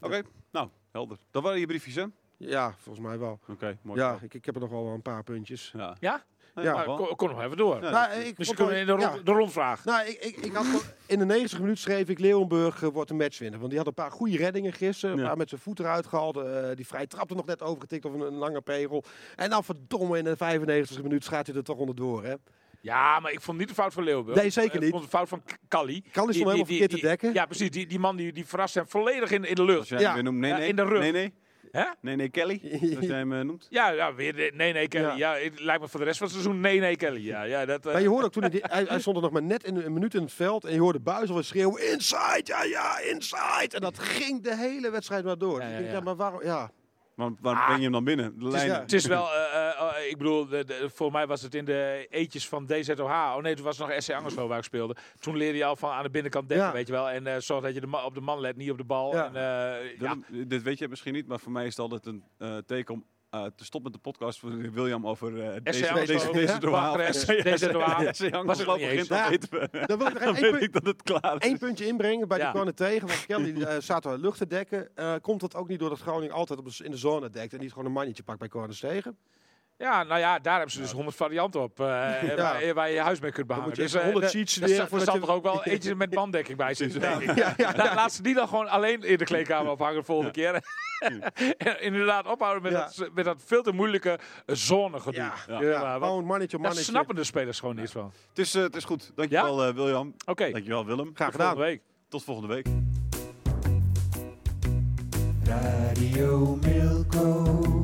Oké, nou, helder. Dat waren je briefjes, hè? Oké, Ja, volgens mij wel. mooi. Ja, ik, ik heb er nog wel een paar puntjes. Ja. ja? Ja. Maar kom nog even door. Ja, Nou, ik kunnen in de, rond, ja. de rondvraag. Nou, ik, ik, ik had in de 90 minuut schreef ik Leeuwenburg eh, wordt een matchwinner. Want die had een paar goede reddingen gisteren. Een Ja. paar met zijn voet eruit gehaald. eh, die vrij trapte nog net overgetikt of een, een lange pegel. En dan verdomme in de 95 minuut gaat hij er toch onderdoor. Hè? Ja, maar ik vond niet de fout van Leeuwenburg. Nee, zeker Ik niet. vond de fout van K- Kalli. Kan hij Die- stond helemaal verkeerd te dekken. Ja, precies. Die, die man die, die verrast hem volledig in, in de lucht. Ja. nee, Ja, nee. in de rug. Nee, nee. Hè? Nee, nee, Kelly. Als jij hem eh, noemt. Ja, ja, weer nee, nee, Kelly. Ja. Ja. het lijkt me voor de rest van het seizoen nee, nee, Kelly. Ja, ja, dat, eh, Maar je hoorde ook toen, *laughs* hij, die- hij, hij stond er nog maar net in, een minuut in het veld. En je hoorde alweer schreeuwen, inside, ja, ja, inside. En dat ging de hele wedstrijd maar door. Ja, Ik ja, denk, ja. ja, maar waarom, ja. Waarom, waarom Ah. breng je hem dan binnen? De lijn. ja- Het is wel, eh, eh, oh, ik bedoel, de, de, voor mij was het in de eetjes van DZOH. Oh nee, toen was het nog SC Angerslo waar ik speelde. Toen leerde je al van aan de binnenkant dekken, Ja. weet je wel. En eh zorg dat je de op de man let, niet op de bal. Ja. En, ja. Willem, Dit weet je misschien niet, maar voor mij is het altijd een teken om eh, te stoppen met de podcast van William over eh, deze, deze, deze deze. Was begint, dan weten we. *laughs* Dan wil ik Dan één weet punt- ik dat het klaar is. Eén puntje inbrengen bij de corner tegen. Want Kelly *laughs* eh staat er lucht te dekken. Eh, komt dat ook niet doordat Groningen altijd op in de zone dekt. En niet gewoon een mannetje pakt bij corners tegen. Ja, nou ja, daar hebben ze dus 100 varianten op. eh, *laughs* waar, waar je je huis mee kunt je Dus, even eh, 100 de- sheets er Er zal je- toch ook wel *laughs* eentje met banddekking bij zitten. denk ik. Ja, ja, La- Laat ze die dan gewoon alleen in de kleedkamer *laughs* ophangen de volgende keer. en inderdaad ophouden met, Ja. dat, met dat veel te moeilijke zone gedoe. Ja, mannetje, daar mannetje. snappen de spelers gewoon niets van. Het is, eh, het is goed. Dankjewel eh, William. Oké, Dankjewel Willem. Graag tot volgende gedaan. week. Tot volgende week. Radio Milko.